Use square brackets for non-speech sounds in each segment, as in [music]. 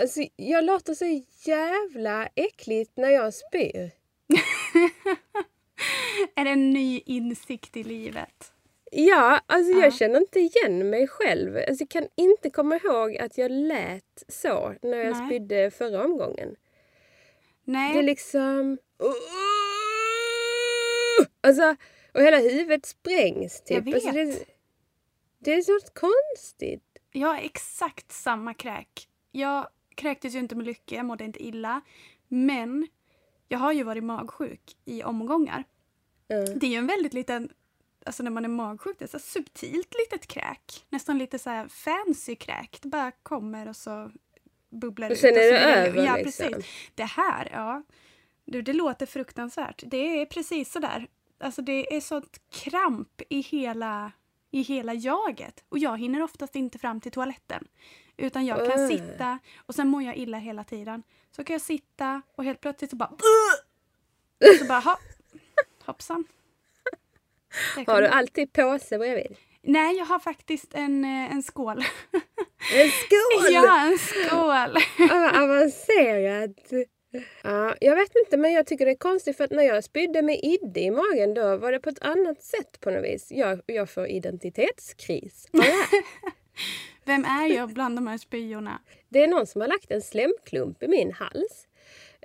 Alltså, jag låter så jävla äckligt när jag spyr. [laughs] är det en ny insikt i livet? Ja, alltså Ja. jag känner inte igen mig själv. Alltså, jag kan inte komma ihåg att jag lät så när jag Nej. spydde förra omgången. Nej, Det är liksom... Alltså, och hela huvudet sprängs typ. Jag Alltså, det, vet. det är så konstigt. jag har exakt samma kräk. Jag kräktes ju inte med lycka, mådde inte illa. Men jag har ju varit magsjuk i omgångar. Ja. Det är ju en väldigt liten, alltså när man är magsjuk, det är så subtilt litet kräk. Nästan lite så här fancy kräk. Det bara kommer och så bubblar Och ut. sen är det över, Ja, liksom. precis. Det här, ja. Du, det låter fruktansvärt. Det är precis så där. Alltså det är sånt kramp i hela, i hela jaget. Och jag hinner oftast inte fram till toaletten. Utan jag kan Äh. sitta och sen mår jag illa hela tiden. Så kan jag sitta och helt plötsligt så bara... [laughs] Så bara, ha, hoppsan. Har du alltid påse bredvid? Nej, jag har faktiskt en, eh, en skål. En skål! [laughs] ja, en skål! Avancerat. Ja, jag vet inte, men jag tycker det är konstigt för att när jag spydde med idde i magen då var det på ett annat sätt på något vis. Jag, jag får identitetskris. [laughs] Vem är jag bland de här spyorna? Det är någon som har lagt en slemklump i min hals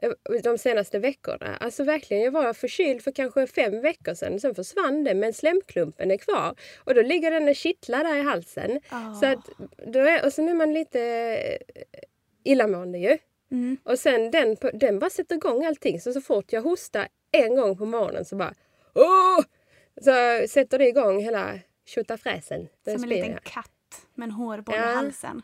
eh, de senaste veckorna. Alltså verkligen, jag var förkyld för kanske fem veckor sedan. Sen försvann det, men slemklumpen är kvar. Och då ligger den och kittlar där i halsen. Ah. Så att, då är, och sen är man lite eh, illamående ju. Mm. Och sen den, den bara sätter igång allting. Så, så fort jag hostar en gång på morgonen så bara Åh! Så sätter det igång hela tjotafräsen. Då Som en liten jag. katt med en hårboll Ja. i halsen.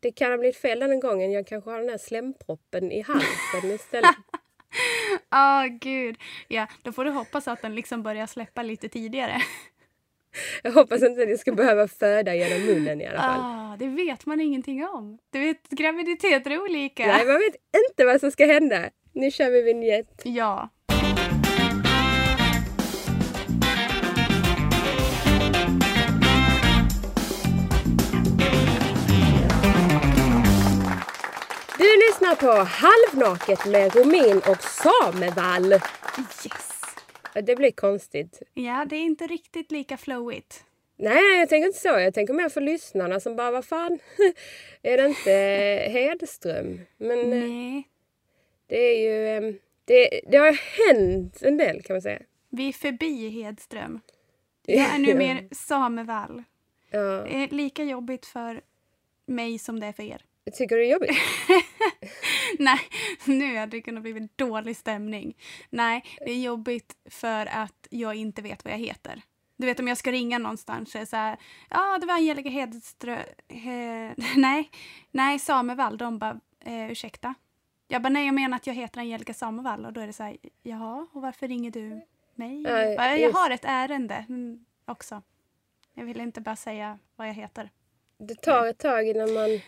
Det kan ha blivit fel den gången. Jag kanske har den här slemproppen i halsen istället. [laughs] Åh gud. Ja, då får du hoppas att den liksom börjar släppa lite tidigare. [laughs] Jag hoppas inte att jag ska behöva föda genom munnen i alla fall. Ah, det vet man ingenting om. Du vet, graviditeter är olika. Nej, man vet inte vad som ska hända. Nu kör vi vignett. Ja. Du lyssnar på Halvnaket med Romin och Samevall. Yes. Det blir konstigt. Ja, det är inte riktigt lika flowigt. Nej, jag tänker inte så. Jag tänker mer för lyssnarna som bara, vad fan, [laughs] är det inte [laughs] Hedström? Men eh, Nej. det är ju, eh, det, det har hänt en del kan man säga. Vi är förbi Hedström. Jag är nu [laughs] mer Samevall. Ja, Det är lika jobbigt för mig som det är för er. Tycker det är jobbigt. [laughs] Nej, nu hade det kunnat bli dålig stämning. Nej, det är jobbigt för att jag inte vet vad jag heter. Du vet om jag ska ringa någonstans så är det så här, ja det var Angelica Hedström, he, [laughs] nej, nej Samevall, de bara, eh, ursäkta? Jag bara, nej jag menar att jag heter Angelica Samevall och då är det så här, jaha, och varför ringer du mig? Jag bara, jag har ett ärende mm, också. Jag vill inte bara säga vad jag heter. Det tar ett tag innan man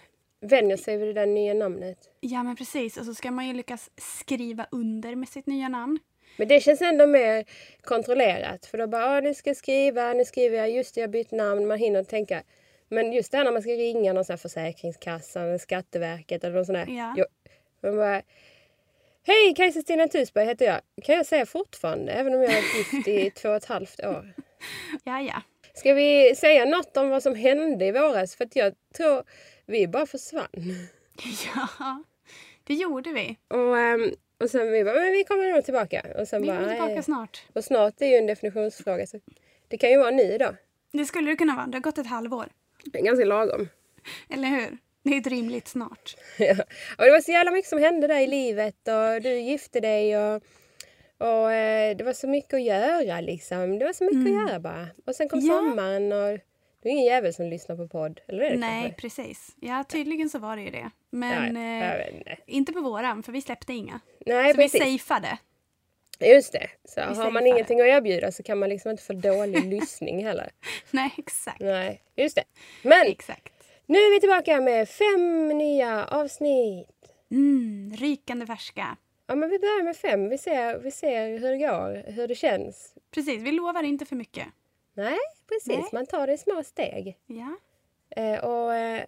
vänjer sig vid det där nya namnet. Ja men precis, och så ska man ju lyckas skriva under med sitt nya namn. Men det känns ändå mer kontrollerat. För då bara, ah, nu ska jag skriva, nu skriver jag, just det, jag har bytt namn. Man hinner tänka. Men just det här när man ska ringa någon sån här Försäkringskassan Skatteverket eller någon sån där. Ja. Jo, man bara, Hej, Kajsa-Stina Thusberg heter jag. Kan jag säga fortfarande, även om jag har varit gift i två och ett halvt år. [laughs] Ja, ja. Ska vi säga något om vad som hände i våras? För att jag tror vi bara försvann. [laughs] Ja, det gjorde vi. Och, ehm, och sen vi bara, men vi kommer nog tillbaka. Och sen Vi bara, är tillbaka snart. Och snart är ju en definitionsfråga. Så det kan ju vara nu då. Det skulle det kunna vara. Det har gått ett halvår. Det är ganska lagom. Eller hur? Det är ett rimligt snart. [laughs] Ja. och det var så jävla mycket som hände där i livet och du gifte dig och, och eh, det var så mycket att göra liksom. Det var så mycket att göra bara. Och sen kom Mm. Ja. sommaren och det är ingen jävel som lyssnar på podd. Eller är det Nej, kanske? precis. Ja, tydligen så var det ju det. Men Nej, eh, inte. på våran, för vi släppte inga. Nej, så vi precis. safeade. Just det. Så har säger man ingenting att erbjuda så kan man liksom inte få dålig [laughs] lyssning heller. Nej, exakt. Nej, just det. Men Exakt. nu är vi tillbaka med fem nya avsnitt. Mm, rykande färska. Ja, men vi börjar med fem. Vi ser, vi ser hur det går, hur det känns. Precis, vi lovar inte för mycket. Nej, precis. Nej. Man tar det i små steg. Ja, Eh, och eh,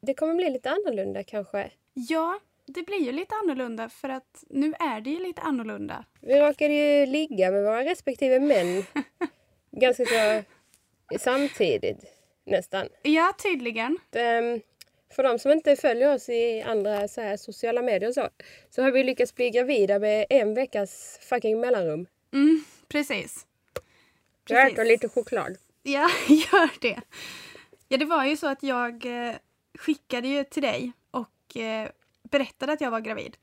det kommer bli lite annorlunda kanske. Ja, det blir ju lite annorlunda för att nu är det ju lite annorlunda. Vi råkade ju ligga med våra respektive män [laughs] ganska så samtidigt nästan. Ja, tydligen. Ehm, för de som inte följer oss i andra så här, sociala medier och så, så har vi lyckats bli gravida med en veckas fucking mellanrum. Mm, precis. Jag äter lite choklad. Ja, [laughs] gör det. Ja, det var ju så att jag eh, skickade ju till dig och eh, berättade att jag var gravid.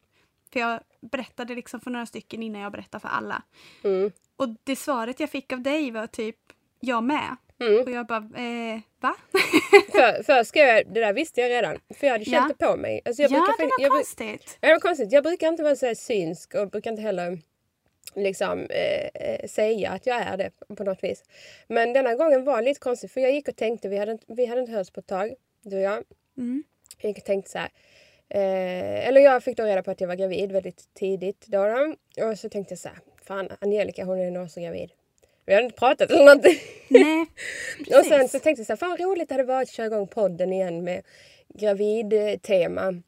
För jag berättade liksom för några stycken innan jag berättade för alla. Mm. Och det svaret jag fick av dig var typ jag med. Mm. Och jag bara, eh, va? [laughs] För, [laughs] först skrev jag, det där visste jag redan. För jag hade känt Ja. det på mig. Alltså jag ja, brukar, det var jag, konstigt. Ja, det var konstigt. Jag brukar inte vara så här synsk och brukar inte heller liksom eh, eh, säga att jag är det på något vis. Men denna gången var lite konstigt för jag gick och tänkte, vi hade, inte- vi hade inte hörts på ett tag, du och jag. Mm. Jag gick och tänkte så här. Eh, eller jag fick då reda på att jag var gravid väldigt tidigt då. då. Och så tänkte jag så här, fan Angelica hon är nog så gravid. Vi hade inte pratat eller någonting. Nej. [laughs] Och sen så tänkte jag så här, fan roligt det hade varit att köra igång podden igen med gravid-tema.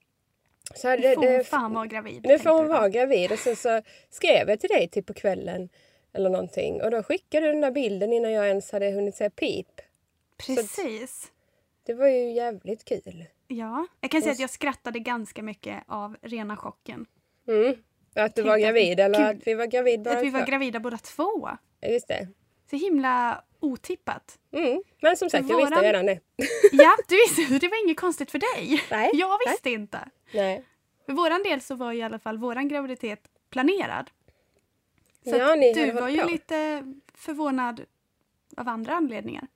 Så hade, Nu får hon fan vara gravid. nu får hon vara gravid och sen så skrev jag till dig typ på kvällen eller någonting och då skickade du den där bilden innan jag ens hade hunnit säga pip. Precis. Det var ju jävligt kul. Ja, jag kan säga att jag skrattade ganska mycket av rena chocken. Mm. Att du var gravid eller att vi var gravid bara att vi var gravida båda två. Ja, Just det. Så himla otippat. Mm. Men som sagt, jag visste våran- redan det. [laughs] Ja, du visste, det var inget konstigt för dig. Nej. Jag visste inte. Nej. För våran del så var i alla fall våran graviditet planerad. Så Ja, du var ju på. lite förvånad av andra anledningar.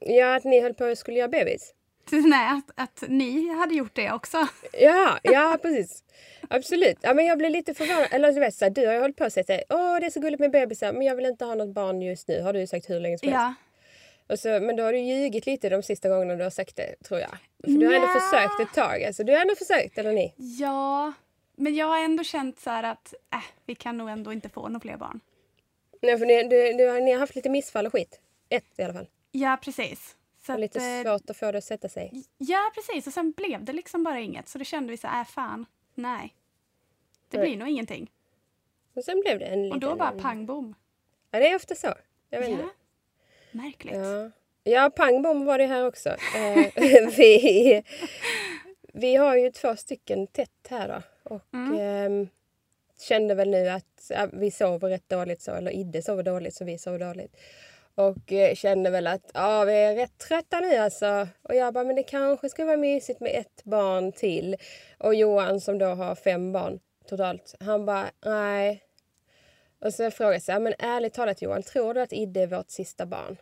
Ja, att ni höll på att skulle göra bebis. [laughs] Nej, att, att ni hade gjort det också. Ja, ja [laughs] precis. Absolut. Ja, men jag blev lite förvånad. Eller du vet, så här, du har ju hållit på att säga åh det är så gulligt med bebisar men jag vill inte ha något barn just nu. Har du sagt hur länge som helst. Ja, Och så, men då har du ljugit lite de sista gångerna du har sagt det tror jag. För du har ändå Nja. försökt ett tag. Alltså, du har ändå försökt, eller ni? ja. Men jag har ändå känt så att äh, vi kan nog ändå inte få några fler barn. Nej, för ni, du, du, har- ni har haft lite missfall och skit. Ett i alla fall. Ja, precis. Så Och lite att, eh, svårt att få det att sätta sig. Ja, precis. Och sen blev det liksom bara inget. Så då kände vi så här, äh, fan, nej. Det Nej. blir nog ingenting. Och sen blev det en Och liten... då bara pang bom. Ja, det är ofta så. Jag vet Ja. inte. Märkligt. Ja. ja, pang bom var det här också. Eh, [laughs] vi, vi har ju två stycken tätt här då. Och Mm. ehm, kände väl nu att ja, vi sover rätt dåligt så. Eller Idde sover dåligt så vi sover dåligt. Och eh, kände väl att ja, vi är rätt trötta nu alltså. Och jag bara, men det kanske ska vara mysigt med ett barn till. Och Johan som då har fem barn totalt. Han bara, nej. Och så frågade jag men ärligt talat Johan, tror du att Idde är vårt sista barn?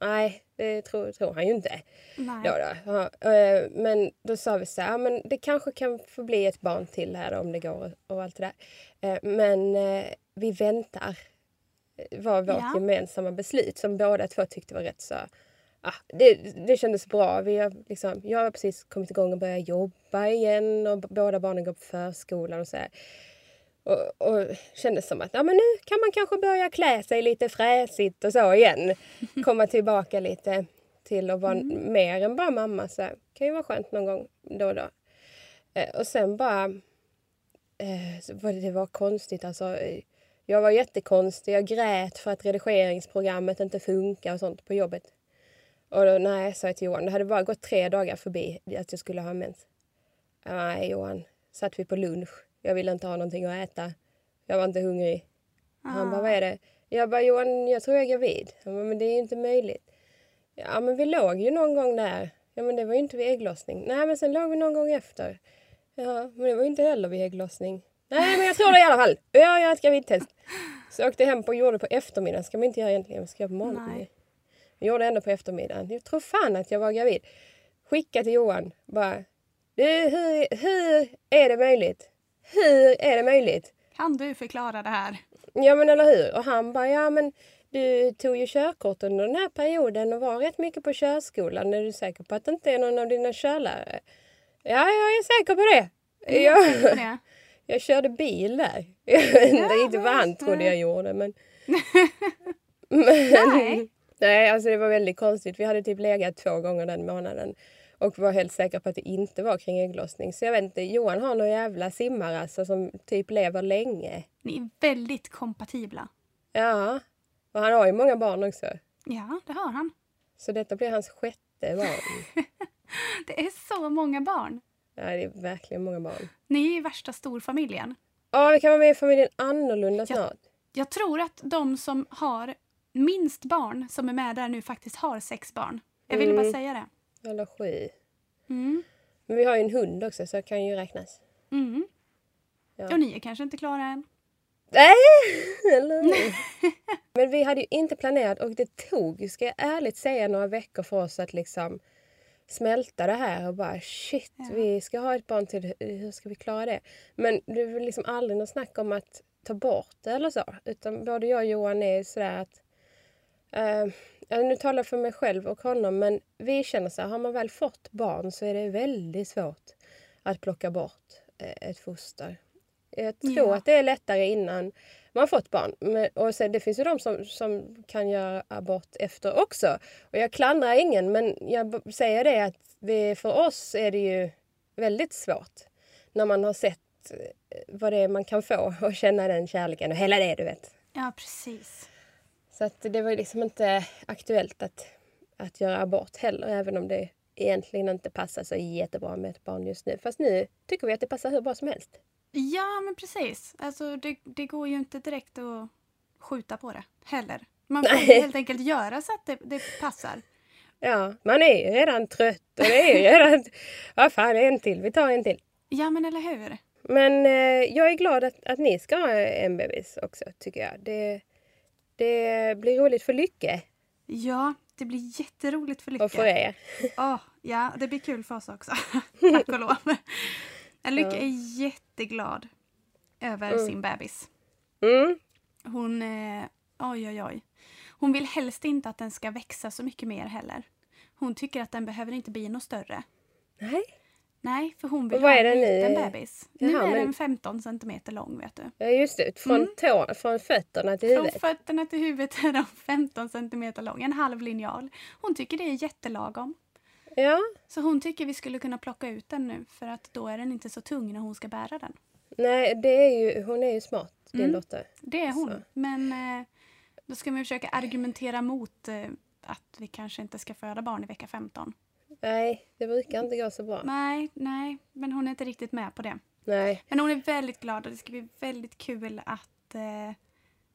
Nej, det tror, tror han ju inte. Nej. Då då. Ja, eh, men då sa vi så här, men det kanske kan få bli ett barn till här om det går och allt det där. Eh, Men vi väntar. Det var vårt Ja. gemensamma beslut som båda två tyckte var rätt så... Ah, det, det kändes bra. Vi har liksom, jag har precis kommit igång och börjat jobba igen och båda barnen går på förskolan och så här. Och, och kändes som att ja, men nu kan man kanske börja klä sig lite fräsigt och så igen. [laughs] Komma tillbaka lite till att vara mer än bara mamma. Så här. kan ju vara skönt någon gång då och då. Eh, och sen bara... Eh, det var konstigt alltså. Eh, jag var jättekonstig. Jag grät för att redigeringsprogrammet inte funkar och sånt på jobbet. Och då, nej, sa jag till Johan. Det hade bara gått tre dagar förbi att jag skulle ha mens. Nej, Johan. Satt vi på lunch. Jag ville inte ha någonting att äta. Jag var inte hungrig. Han bara, vad är det? Jag bara, Johan, jag tror jag är gravid. Han bara, men det är ju inte möjligt. Ja, men vi låg ju någon gång där. Ja, men det var ju inte vid ägglossning. Nej, men sen låg vi någon gång efter. Ja, men det var ju inte heller vid ägglossning. Nej, men jag tror det i alla fall. Jag gör ett gravidtest. Så jag åkte hem på och gjorde på eftermiddagen. ska man inte göra egentligen. Man ska göra på morgonen. Nej. Jag gjorde ändå på eftermiddagen. Jag tror fan att jag var gravid. Skicka till Johan. Bara, du, hur, hur är det möjligt? Hur är det möjligt? Kan du förklara det här? Ja men eller hur? Och han bara, ja men du tog ju körkort under den här perioden och var rätt mycket på körskolan. Är du säker på att det inte är någon av dina körlärare? Ja, jag är säker på det. Jag Jag, det. Jag körde bil där. [laughs] Jag vet inte vad han trodde jag gjorde men... [laughs] men Nej. Nej, alltså det var väldigt konstigt. Vi hade typ legat två gånger den månaden. och var helt säker på att det inte var kring ägglossning. Så jag vet inte, Johan har några jävla simmare alltså, som typ lever länge. Ni är väldigt kompatibla. Ja, och han har ju många barn också. Ja, det har han. Så detta blir hans sjätte barn. [laughs] Det är så många barn. Ja, det är verkligen många barn. Ni är ju värsta storfamiljen. Ja, vi kan vara med i familjen annorlunda snart. Jag tror att de som har minst barn som är med där nu faktiskt har sex barn. Jag ville bara Mm. säga det. Eller sju. Mm. Men vi har ju en hund också så det kan ju räknas. Mm. Ja. Och ni är kanske inte klara än. Nej! [laughs] Eller? [laughs] Men vi hade ju inte planerat och det tog, ska jag ärligt säga, några veckor för oss att liksom smälta det här och bara shit, Ja. vi ska ha ett barn till, hur ska vi klara det? Men det var liksom aldrig något snack om att ta bort det eller så. Utan både jag och Johan är sådär att eh, nu talar jag för mig själv och honom men vi känner så här, har man väl fått barn så är det väldigt svårt att plocka bort eh, ett foster. Jag tror Ja. att det är lättare innan man fått barn. Men, och sen, det finns ju de som, som kan göra abort efter också. Och jag klandrar ingen men jag säger det att det, för oss är det ju väldigt svårt när man har sett eh, vad det är man kan få och känna den kärleken och hela det du vet. Ja, precis. Så att det var liksom inte aktuellt att, att göra abort heller även om det egentligen inte passar så jättebra med ett barn just nu. Fast nu tycker vi att det passar hur bra som helst. Ja, men precis. Alltså, det, det går ju inte direkt att skjuta på det heller. Man får helt enkelt göra så att det, det passar. Ja, man är ju redan trött och det är ju [laughs] redan... Vad fan, en till. Vi tar en till. Ja, men eller hur? Men eh, jag är glad att, att ni ska ha en bebis också, tycker jag. Det, det blir roligt för Lycke Ja, det blir jätteroligt för och för er. Åh, ja, det blir kul för oss också. [laughs] Tack och lov. Lycka Ja. är jätteglad över Mm. sin bebis. Mm. Hon, eh, oj oj oj. Hon vill helst inte att den ska växa så mycket mer heller. Hon tycker att den behöver inte bli något större. Nej. Nej, för hon vill ha en den liten nu? bebis. Jaha, nu är men- den 15 centimeter lång vet du. Ja, just det. Från, Mm. tå, från fötterna till Från huvudet. fötterna till huvudet är de 15 centimeter lång, en halv linjal. Hon tycker det är jättelagom. Ja. Så hon tycker vi skulle kunna plocka ut den nu för att då är den inte så tung när hon ska bära den. Nej, det är ju, hon är ju smart, din Mm. dotter. Det är hon. Så. Men eh, då ska man försöka argumentera mot eh, att vi kanske inte ska föda barn i vecka 15. Nej, det brukar inte gå så bra. Nej, nej, men hon är inte riktigt med på det. Nej. Men hon är väldigt glad och det ska bli väldigt kul att eh,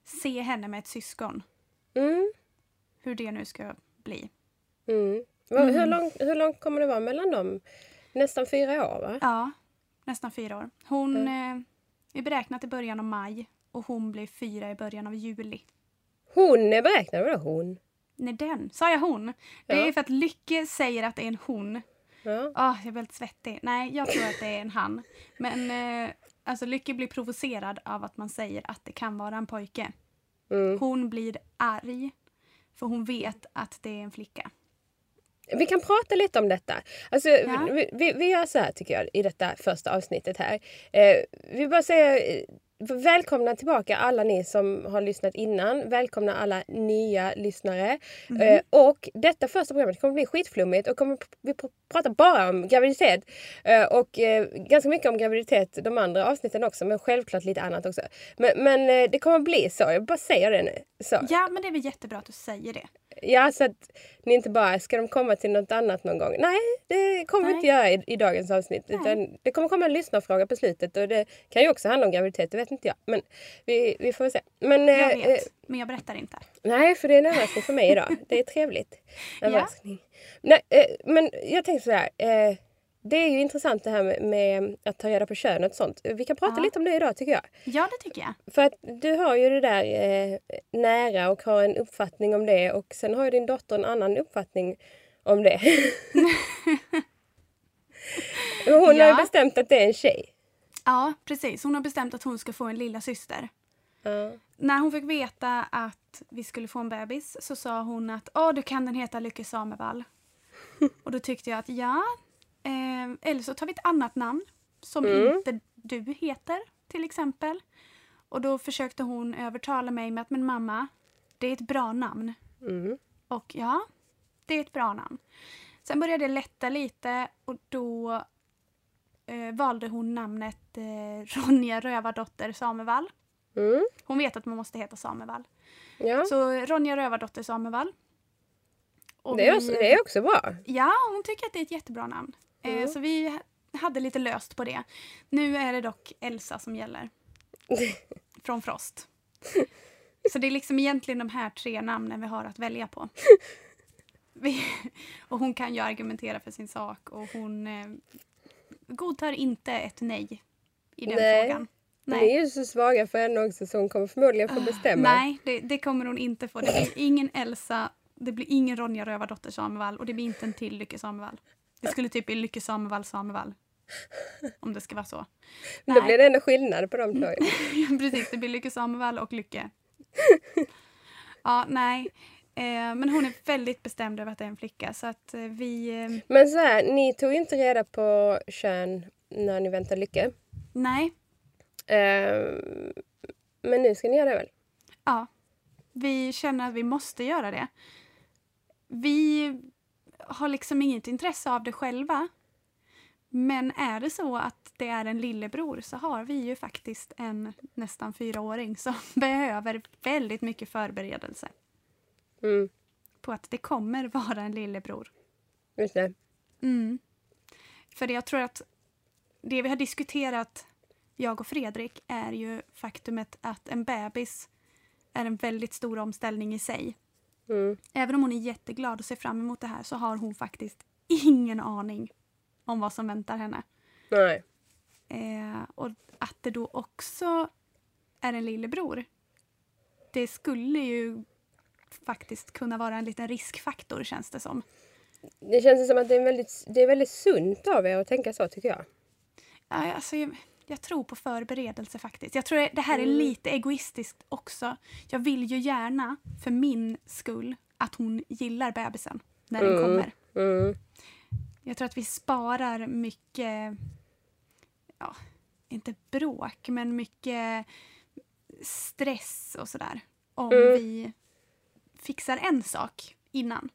se henne med ett syskon. Mm. Hur det nu ska bli. Mm. Vad- Hur, Mm. långt, hur långt kommer det vara mellan dem? Nästan fyra år, va? Ja, nästan fyra år. Hon eh, är beräknat i början av maj och hon blir fyra i början av juli. Hon är beräknad, vadå hon? Nej, den. Sa jag hon? Det Ja. är för att Lycke säger att det är en hon. Ja. Ah, jag är väldigt svettig. Nej, jag tror att det är en han. Men eh, alltså Lycke blir provocerad av att man säger att det kan vara en pojke. Mm. Hon blir arg för hon vet att det är en flicka. Vi kan prata lite om detta. Alltså, Ja. vi, vi, vi gör så här tycker jag i detta första avsnittet här. Eh, vi bara säger eh, välkomna tillbaka alla ni som har lyssnat innan. Välkomna alla nya lyssnare. Mhm. Eh, och detta första programmet kommer bli skitflummigt och kommer vi pr- prata bara om graviditet. Eh, och eh, ganska mycket om graviditet de andra avsnitten också men självklart lite annat också. Men, men eh, det kommer bli så, jag bara säger det nu. Så. Ja, men det är väl jättebra att du säger det. Ja, så att ni inte bara, ska de komma till något annat någon gång? Nej, det kommer vi inte göra i, i dagens avsnitt. Det kommer komma en lyssnarfråga på slutet och det kan ju också handla om graviditet, det vet inte jag. Men vi, vi får se. Men, Jag eh, vet, eh, men jag berättar inte. nej, för det är en överraskning för mig idag. Det är trevligt. [laughs] Överraskning. Nej, eh, men jag tänkte så här. Eh, det är ju intressant det här med, med att ta reda på kön och sånt. Vi kan prata Ja. lite om det idag tycker jag. Ja, det tycker jag. För att du har ju det där eh, nära och har en uppfattning om det och sen har ju din dotter en annan uppfattning om det. [laughs] Hon har ju Ja. bestämt att det är en tjej. Ja, precis. Hon har bestämt att hon ska få en lilla syster. Ja. När hon fick veta att vi skulle få en bebis så sa hon att Åh, då kan den heta Lykke Samevall. [laughs] Och då tyckte jag att ja, eh, eller så tar vi ett annat namn som Mm. inte du heter till exempel. Och då försökte hon övertala mig med att men mamma, det är ett bra namn. Mm. Och ja, det är ett bra namn. Sen började det lätta lite och då eh, valde hon namnet eh, Ronja Rövardotter Samevall. Mm. Hon vet att man måste heta Samevall. Ja. Så Ronja Rövardotter Samevall. Och Det är, vi- också, det är också bra. Ja, hon tycker att det är ett jättebra namn. Eh, Mm. så vi hade lite löst på det. Nu är det dock Elsa som gäller. [laughs] Från Frost. Så det är liksom egentligen de här tre namnen vi har att välja på. Vi, och hon kan ju argumentera för sin sak och hon eh, godtar inte ett nej i den Nej. frågan. Ni är ju så svaga för henne också så hon kommer förmodligen få bestämma. Ah, Nej, det, det kommer hon inte få. Det blir ingen Elsa, det blir ingen Ronja Rövardotter Samevall och det blir inte en till Lykke Samevall. Det skulle typ bli Lykke Samevall Samevall. Om det ska vara så. Då blir det ändå skillnad på de två. [laughs] Precis, det blir Lykke Samevall och Lycke. [laughs] Ja, nej. Eh, men hon är väldigt bestämd över att det är en flicka så att eh, vi... Eh, Men så här, ni tog inte reda på kön när ni väntade Lycke. nej, Ehm, men nu ska ni göra det väl? ja. Vi känner att vi måste göra det. Vi har liksom inget intresse av det själva. Men är det så att det är en lillebror så har vi ju faktiskt en nästan fyraåring som [laughs] behöver väldigt mycket förberedelse Mm, på att det kommer vara en lillebror. just det. Mm. För jag tror att det vi har diskuterat, jag och Fredrik, är ju faktumet att en bebis är en väldigt stor omställning i sig. Mm. Även om hon är jätteglad och ser fram emot det här så har hon faktiskt [laughs] ingen aning om vad som väntar henne. Nej. Eh, och att det då också är en lillebror, det skulle ju faktiskt kunna vara en liten riskfaktor känns det som. Det känns som att det är, väldigt, det är väldigt sunt av er att tänka så tycker jag. Ja, alltså, jag, jag tror på förberedelse faktiskt. Jag tror det- det här är lite egoistiskt också. Jag vill ju gärna, för min skull, att hon gillar bebisen när den Mm. kommer. Mm. Jag tror att vi sparar mycket, ja, inte bråk, men mycket stress och sådär. Om Mm. vi fixar en sak innan.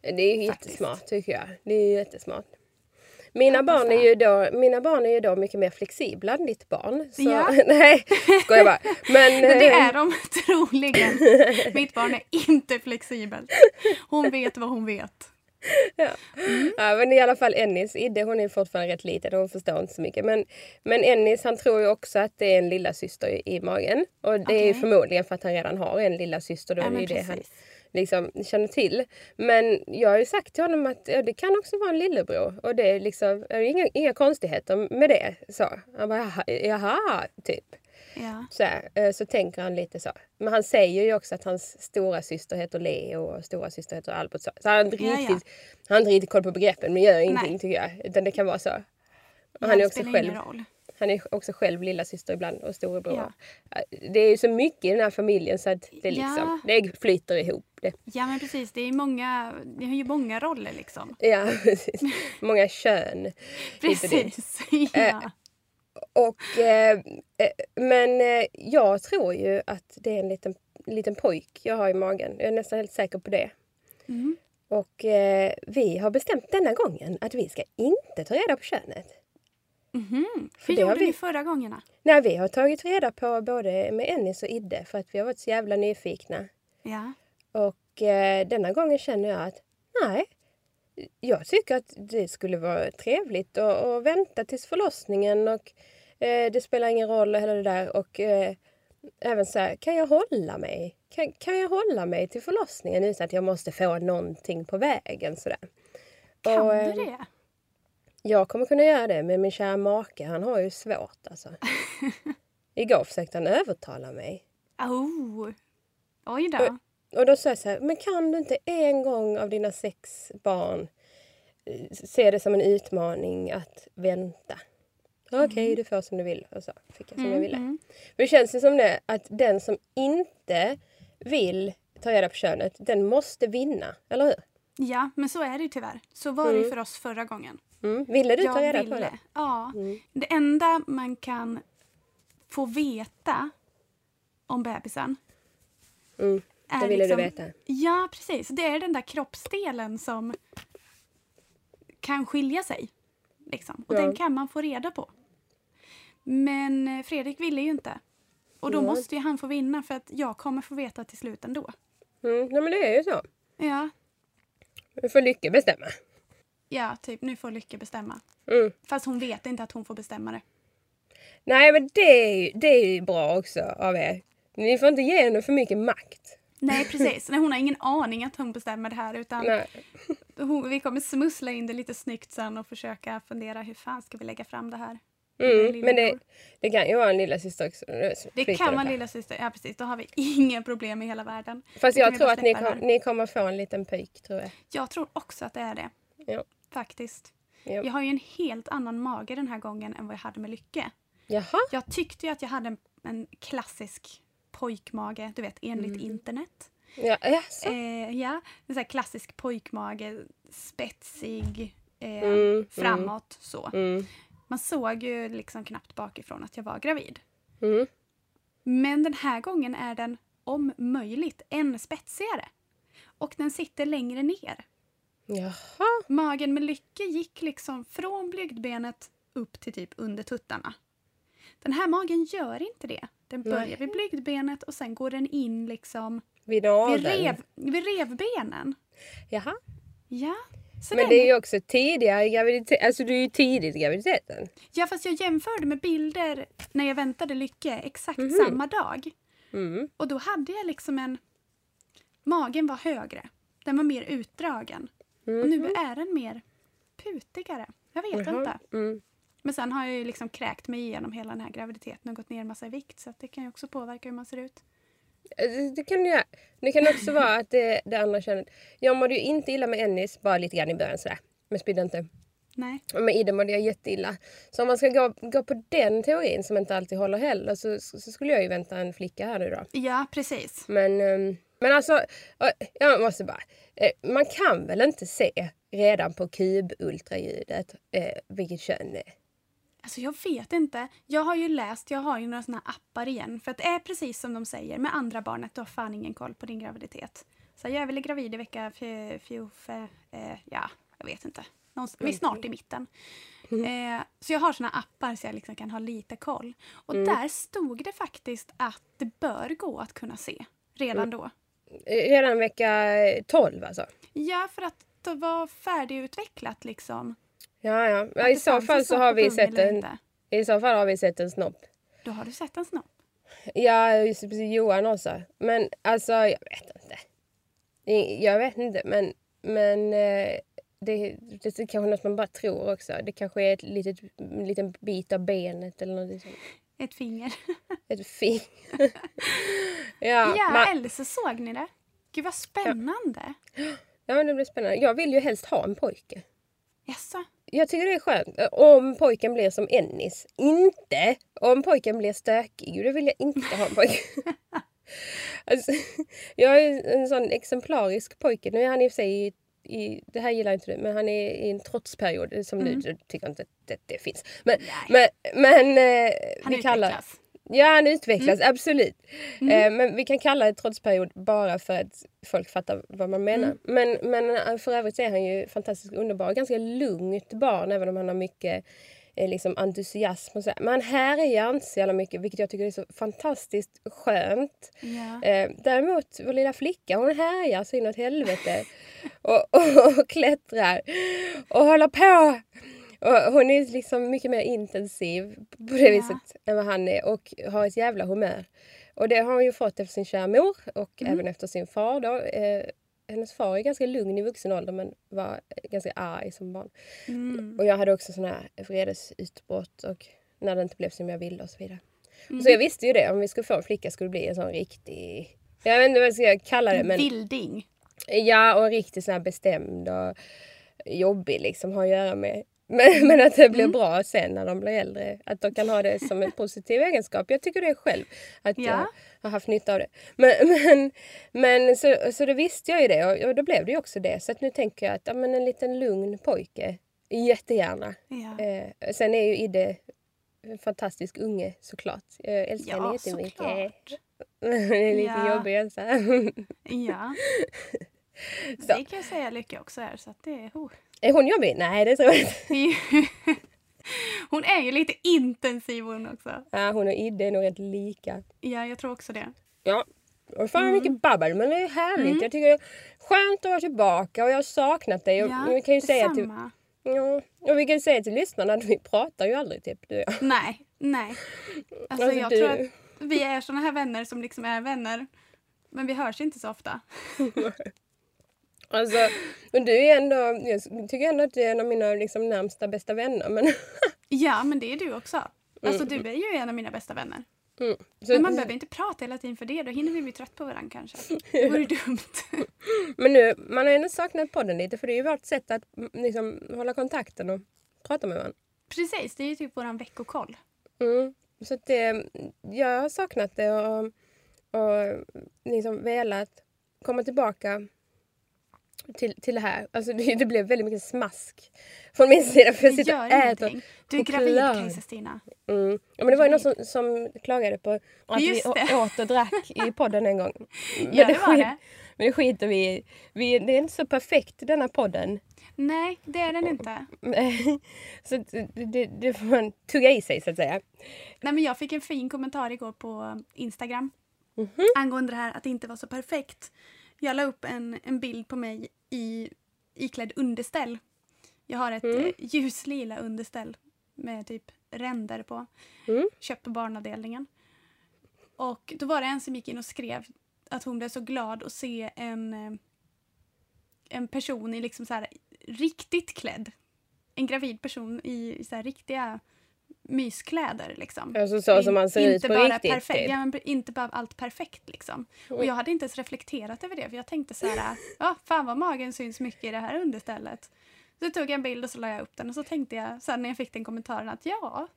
Det är Faktiskt. jättesmart tycker jag. Det är jättesmart. Mina barn, är ju då, mina barn är ju då mycket mer flexibla än ditt barn. Så, Ja. [laughs] nej, skojar bara. [laughs] Men, det eh, är de [laughs] troligen. Mitt barn är inte flexibelt. Hon vet vad hon vet. Ja. ja, men i alla fall Ennis, Idde hon är fortfarande rätt liten hon förstår inte så mycket. Men, men Ennis han tror ju också att det är en lilla syster i, i magen. Och det är ju Okej. förmodligen för att han redan har en lilla syster. Då Ja, är det det han precis. Liksom känner till. Men jag har ju sagt till honom att ja, det kan också vara en lillebror. Och det är liksom är inga, inga konstigheter med det. Så. Han bara jaha, typ. Ja. Så, här, eh, så tänker han lite så. Men han säger ju också att hans stora syster heter Leo och stora syster heter Albert. Så, så han, har inte Ja, ja. riktigt, han har inte riktigt koll på begreppen men gör ingenting Nej. tycker jag. Utan det kan vara så. Och han, är också spelar själv, ingen roll. Han är också själv lilla syster ibland och storebror. Ja. Ja. Det är så mycket i den här familjen så att det, liksom, Ja. det flyter ihop. Det. Ja men precis, det är många, det har ju många roller liksom. Ja, [laughs] precis. Många kön. dit. Precis. [laughs] Ja. Och, eh, eh, men eh, jag tror ju att det är en liten, liten pojk jag har i magen. Jag är nästan helt säker på det. Mm. Och eh, vi har bestämt denna gången att vi ska inte ta reda på könet. Mhm. För Hur gjorde vi- ni förra gångerna? Nej, vi har tagit reda på både med Ennis och Idde för att vi har varit så jävla nyfikna. Ja. Och eh, denna gången känner jag att nej, jag tycker att det skulle vara trevligt att, att vänta tills förlossningen och eh, det spelar ingen roll och hela det där. Och eh, även så här, kan jag hålla mig? Kan, kan jag hålla mig till förlossningen utan att jag måste få någonting på vägen? Sådär. Kan Och, du eh, det? Jag kommer kunna göra det, men min kära make han har ju svårt alltså. [laughs] Igår försökte han övertala mig. Oh. Oj då. Och då sa jag så här, men kan du inte en gång av dina sex barn eh, se det som en utmaning att vänta? Okej, du får som du vill. Och så fick jag som jag ville. mm. Men det känns ju som det att den som inte vill ta reda på könet, den måste vinna. Eller hur? Ja, men så är det ju tyvärr. Så var det ju Mm. för oss förra gången. Mm. Ville du ta reda ville. på det? Ja. Mm. Det enda man kan få veta om bebisen Mm. Det ville liksom, du veta. Ja, precis. Det är den där kroppsdelen som kan skilja sig. Liksom. Och Ja. den kan man få reda på. Men eh, Fredrik ville ju inte. Och då Ja. måste ju han få vinna för att jag kommer få veta till slut ändå. Mm, nej men det är ju så. Ja, Nu får Lycke bestämma. Ja typ nu får Lycke bestämma. Mm. Fast hon vet inte att hon får bestämma det. Nej men det är, det är bra också av er. Ni får inte ge henne för mycket makt. Nej precis, Nej, hon har ingen aning att hon bestämmer det här utan hon, vi kommer smussla in det lite snyggt sen och försöka fundera hur fan ska vi lägga fram det här. Mm, men det, det kan ju vara en lilla syster också. Det kan vara lilla syster. ja precis, då har vi [laughs] inga problem i hela världen. Fast jag tror att ni, det kom, ni kommer få en liten pojk tror jag. Jag tror också att det är det. Ja. Faktiskt. Ja. Jag har ju en helt annan mage den här gången än vad jag hade med Lycke. Jaha. Jag tyckte ju att jag hade en, en klassisk pojkmage, du vet enligt Mm. internet. Ja, jaså? Eh, ja, en sån här klassisk pojkmage, spetsig, eh, Mm, framåt så. Mm. Man såg ju liksom knappt bakifrån att jag var gravid. Mm. Men den här gången är den om möjligt än spetsigare. Och den sitter längre ner. Jaha. Magen med Lycke gick liksom från blygdbenet upp till typ under tuttarna. Den här magen gör inte det. Den börjar Nej. vid blygdbenet och sen går den in liksom Vid vid, rev, vid revbenen. Jaha. Ja. Så Men den, det är ju också tidigare graviditet. Alltså du är ju tidigt i graviditeten. ja, fast jag jämförde med bilder när jag väntade Lycke exakt Mhm. samma dag. Mm. Och då hade jag liksom en... Magen var högre. Den var mer utdragen. Och nu är den mer putigare. Jag vet Mhm. Jaha. inte. Mm. Men sen har jag ju liksom kräkt mig igenom hela den här graviditeten och gått ner en massa i vikt så det kan ju också påverka hur man ser ut. Det, det kan du göra. Det kan också vara att det, det andra könet. Jag mådde ju inte illa med Ennis, bara lite grann i början sådär. Men spydde inte. Nej. Med Ida mådde jag jätteilla. Så om man ska gå, gå på den teorin som inte alltid håller heller så, så, skulle jag ju vänta en flicka här nu då. Ja, precis. Men, ehm, men alltså, jag måste bara. eh, Man kan väl inte se redan på kubultraljudet eh, vilket kön det är? Alltså jag vet inte. Jag har ju läst, jag har ju några såna appar igen. För att det är precis som de säger med andra barnet, du har fan ingen koll på din graviditet. Så jag är väl gravid i vecka fj- fjorfe, eh, ja, jag vet inte. Någonstans, vi är snart i mitten. Eh, så jag har såna appar så jag liksom kan ha lite koll. Och där stod det faktiskt att det bör gå att kunna se redan då. Eh, Redan vecka 12 alltså? Ja, för att det var färdigutvecklat liksom. Ja, ja. ja I så fall så har vi sett en, inte. i så fall har vi sett en snopp. Då har du sett en snopp. Ja, just precis. Johan också. Men alltså, jag vet inte. Jag vet inte, men, men eh, det, det är kanske något man bara tror också. Det kanske är ett litet, en liten bit av benet eller något sånt. Ett finger. [laughs] Ett finger. [laughs] ja, Ja, man, eller så såg ni det. Gud vad spännande. ja, men det blir spännande. Jag vill ju helst ha en pojke. Jaså? Jag tycker det är skönt om pojken blir som Ennis. Inte om pojken blir stökig. Då vill jag inte ha en pojke. [laughs] alltså, jag är en sån exemplarisk pojke. Nu är han i och för sig i, det här gillar inte du, men han är i en trotsperiod som du, du tycker inte att det, det finns. Men, men, men eh, Han vi kallar, utvecklas. Ja, han utvecklas, absolut. Mm. Eh, men vi kan kalla det trotsperiod bara för att folk fattar vad man menar. Mm. Men, men eh, för övrigt är han ju fantastiskt underbar. Ganska lugnt barn även om han har mycket liksom entusiasm och så. Men han härjar inte så jävla mycket vilket jag tycker är så fantastiskt skönt. Ja. Eh, däremot vår lilla flicka hon härjar så inåt helvete. [laughs] och, och, och klättrar. Och håller på. Och hon är liksom mycket mer intensiv på det Ja. viset än vad han är och har ett jävla humör. Och det har hon ju fått efter sin kära mor och Mm. även efter sin far. Då. Eh, hennes far är ganska lugn i vuxen ålder men var ganska arg som barn. Mm. Och jag hade också såna här vredesutbrott och när det inte blev som jag ville och så vidare. Mm. Så jag visste ju det, om vi skulle få en flicka skulle det bli en sån riktig... Jag vet inte vad jag ska kalla det men... Vilding. Ja, och riktigt sån här bestämd och jobbig liksom har att göra med. Men, [laughs] men att det blir bra sen när de blir äldre. Att de kan ha det som en positiv egenskap. Jag tycker det själv. Att Ja. jag har haft nytta av det. Men, [laughs] men, men så, så då visste jag ju det och, och då blev det ju också det. Så att nu tänker jag att ja, men en liten lugn pojke. Jättegärna. Ja, Eh, sen är ju Idde en fantastisk unge såklart. Jag älskar henne ja jättemycket. såklart. [laughs] det är lite Ja. jobbig alltså. Ja. Så. Det kan jag säga Lycka också är. Så att det är, oh. Är hon jobbig? Nej, det tror jag inte. [laughs] hon är ju lite intensiv hon också. Ja, hon och Idde är nog rätt lika. Ja, jag tror också det. Ja, och fan mm. mycket babbel men det är härligt. Mm. Jag tycker det är skönt att vara tillbaka och jag har saknat dig. Ja, vi kan ju säga till, ja, och vi kan säga till lyssnarna att vi pratar ju aldrig typ du och jag. Nej, nej. Alltså, alltså jag du... tror att vi är såna här vänner som liksom är vänner. Men vi hörs inte så ofta. [laughs] [laughs] alltså, och du är ändå, jag tycker ändå att du är en av mina liksom, närmsta bästa vänner. Men ja, men det är du också. Alltså mm. du är ju en av mina bästa vänner. Mm. Så, men man behöver inte prata hela tiden för det, då hinner vi bli trött på varandra kanske. [laughs] Det vore dumt. men nu, man har ändå saknat podden lite för det är ju vårt sätt att liksom, hålla kontakten och prata med varandra. Precis, det är ju typ våran veckokoll. Mm. Så det, jag har saknat det och, och liksom velat komma tillbaka till, till det här. Alltså [laughs] det, det blev väldigt mycket smask från min sida. För jag sitter och äter Du är gravid Kajsa Stina. Mm. Ja, men det var ju någon som, som klagade på att Just vi åt och drack i [laughs] podden en gång. Men ja, det, det var det. Men det skiter vi i. Vi, det är inte så perfekt denna podden. Nej, det är den inte. [laughs] så det, det, får man tugga i sig så att säga. Nej, men jag fick en fin kommentar igår på Instagram mm -hmm. angående det här att det inte var så perfekt. Jag la upp en, en bild på mig i iklädd underställ. Jag har ett mm. Eh, ljuslila underställ med typ ränder på. Mm. Köpt på barnavdelningen. Och då var det en som gick in och skrev att hon blev så glad att se en, eh, en person i liksom så här riktigt klädd. En gravid person i så riktiga myskläder. Liksom. Alltså så som man ser In, ut på bara riktigt? Perfekt, typ. ja, inte bara allt perfekt. Liksom. Och jag hade inte ens reflekterat över det för jag tänkte så här, [laughs] ja fan vad magen syns mycket i det här understället. Så tog jag en bild och så la jag upp den och så tänkte jag sen när jag fick den kommentaren att ja,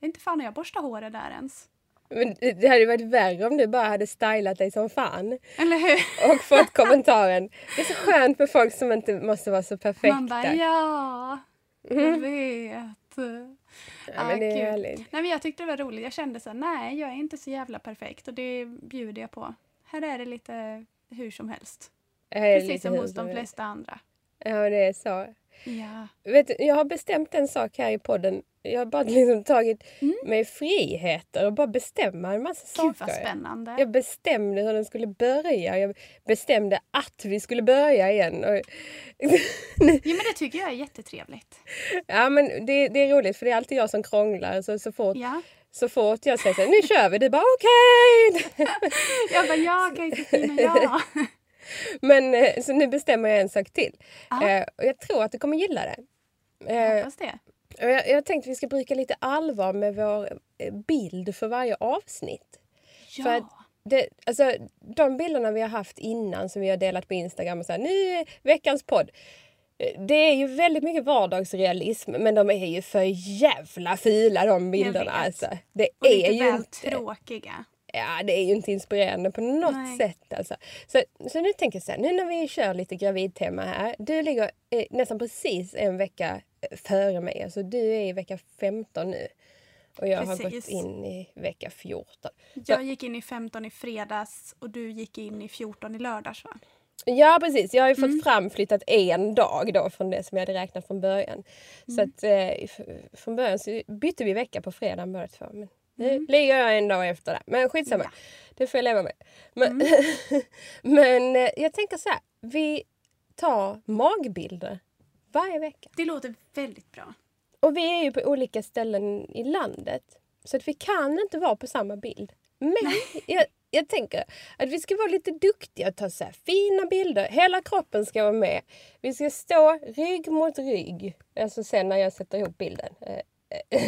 det är inte fan jag borstar håret där ens. Men det hade varit värre om du bara hade stylat dig som fan. Eller hur? Och fått kommentaren. Det är så skönt med folk som inte måste vara så perfekta. Man bara ja, jag mm. vet. Ja, men det är härligt. Nej, men jag tyckte det var roligt. Jag kände så här, nej jag är inte så jävla perfekt och det bjuder jag på. Här är det lite hur som helst. Precis som hos de flesta andra. Ja, det är så. Ja. Vet du, jag har bestämt en sak här i podden. Jag har bara [laughs] liksom tagit mm. mig friheter och bara bestämma en massa saker. Gud vad spännande. Jag bestämde hur den skulle börja. Jag bestämde att vi skulle börja igen. Och... [laughs] ja, men det tycker jag är jättetrevligt. Ja men det, det är roligt för det är alltid jag som krånglar. Så, så fort ja. Så fort jag säger så nu kör vi, du bara okej! Okay. [laughs] jag bara ja, okej okay, Kristina, ja. Men eh, så nu bestämmer jag en sak till. Eh, och jag tror att du kommer gilla det. Eh, jag hoppas det. Jag, jag tänkte att vi ska bruka lite allvar med vår eh, bild för varje avsnitt. Ja. För det, alltså, de bilderna vi har haft innan som vi har delat på Instagram och så här, nu är veckans podd. Eh, det är ju väldigt mycket vardagsrealism men de är ju för jävla fula de bilderna. Alltså. Det och är lite ju väl inte... tråkiga ja, det är ju inte inspirerande på något Nej. sätt. Alltså. Så, så nu tänker jag så här, nu när vi kör lite gravidtema här. Du ligger eh, nästan precis en vecka före mig. Alltså, du är i vecka 15 nu. Och jag precis. har gått in i vecka 14. Jag gick in i 15 i fredags och du gick in i 14 i lördags va? Ja precis, jag har ju fått mm. framflyttat en dag då från det som jag hade räknat från början. Mm. Så att eh, från början så bytte vi vecka på fredag båda två. Men nu mm. ligger jag en dag efter det. Men skitsamma. Ja. Det får jag leva med. Men, mm. [laughs] men eh, jag tänker så här. Vi tar magbilder varje vecka. Det låter väldigt bra. Och vi är ju på olika ställen i landet. Så att vi kan inte vara på samma bild. Men jag, jag tänker att vi ska vara lite duktiga och ta så fina bilder. Hela kroppen ska vara med. Vi ska stå rygg mot rygg. Alltså sen när jag sätter ihop bilden. Eh, [laughs]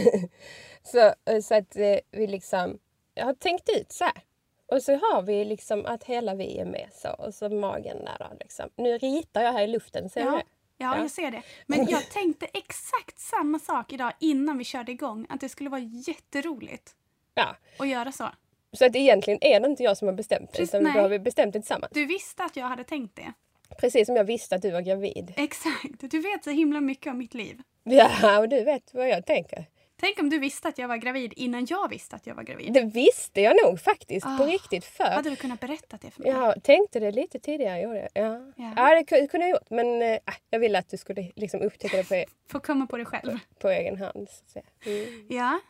så, eh, så att eh, vi liksom jag har tänkt ut så här. Och så har vi liksom att hela vi är med så. Och så magen där då, liksom. Nu ritar jag här i luften, ser ja. du? Ja, jag ser det. Men jag tänkte exakt samma sak idag innan vi körde igång. Att det skulle vara jätteroligt ja. att göra så. Så att egentligen är det inte jag som har bestämt det, utan då har vi bestämt det tillsammans. Du visste att jag hade tänkt det. Precis som jag visste att du var gravid. Exakt. Du vet så himla mycket om mitt liv. Ja, och du vet vad jag tänker. Tänk om du visste att jag var gravid innan jag visste att jag var gravid. Det visste jag nog faktiskt på Ah. riktigt för. Hade du kunnat berätta det för mig? Jag tänkte det lite tidigare. Gjorde jag. Ja. Ja. Ja. det ku- kunde jag gjort. Men äh, jag ville att du skulle liksom upptäcka det på, Får komma på det själv. på egen hand. Så att säga. Mm. Ja,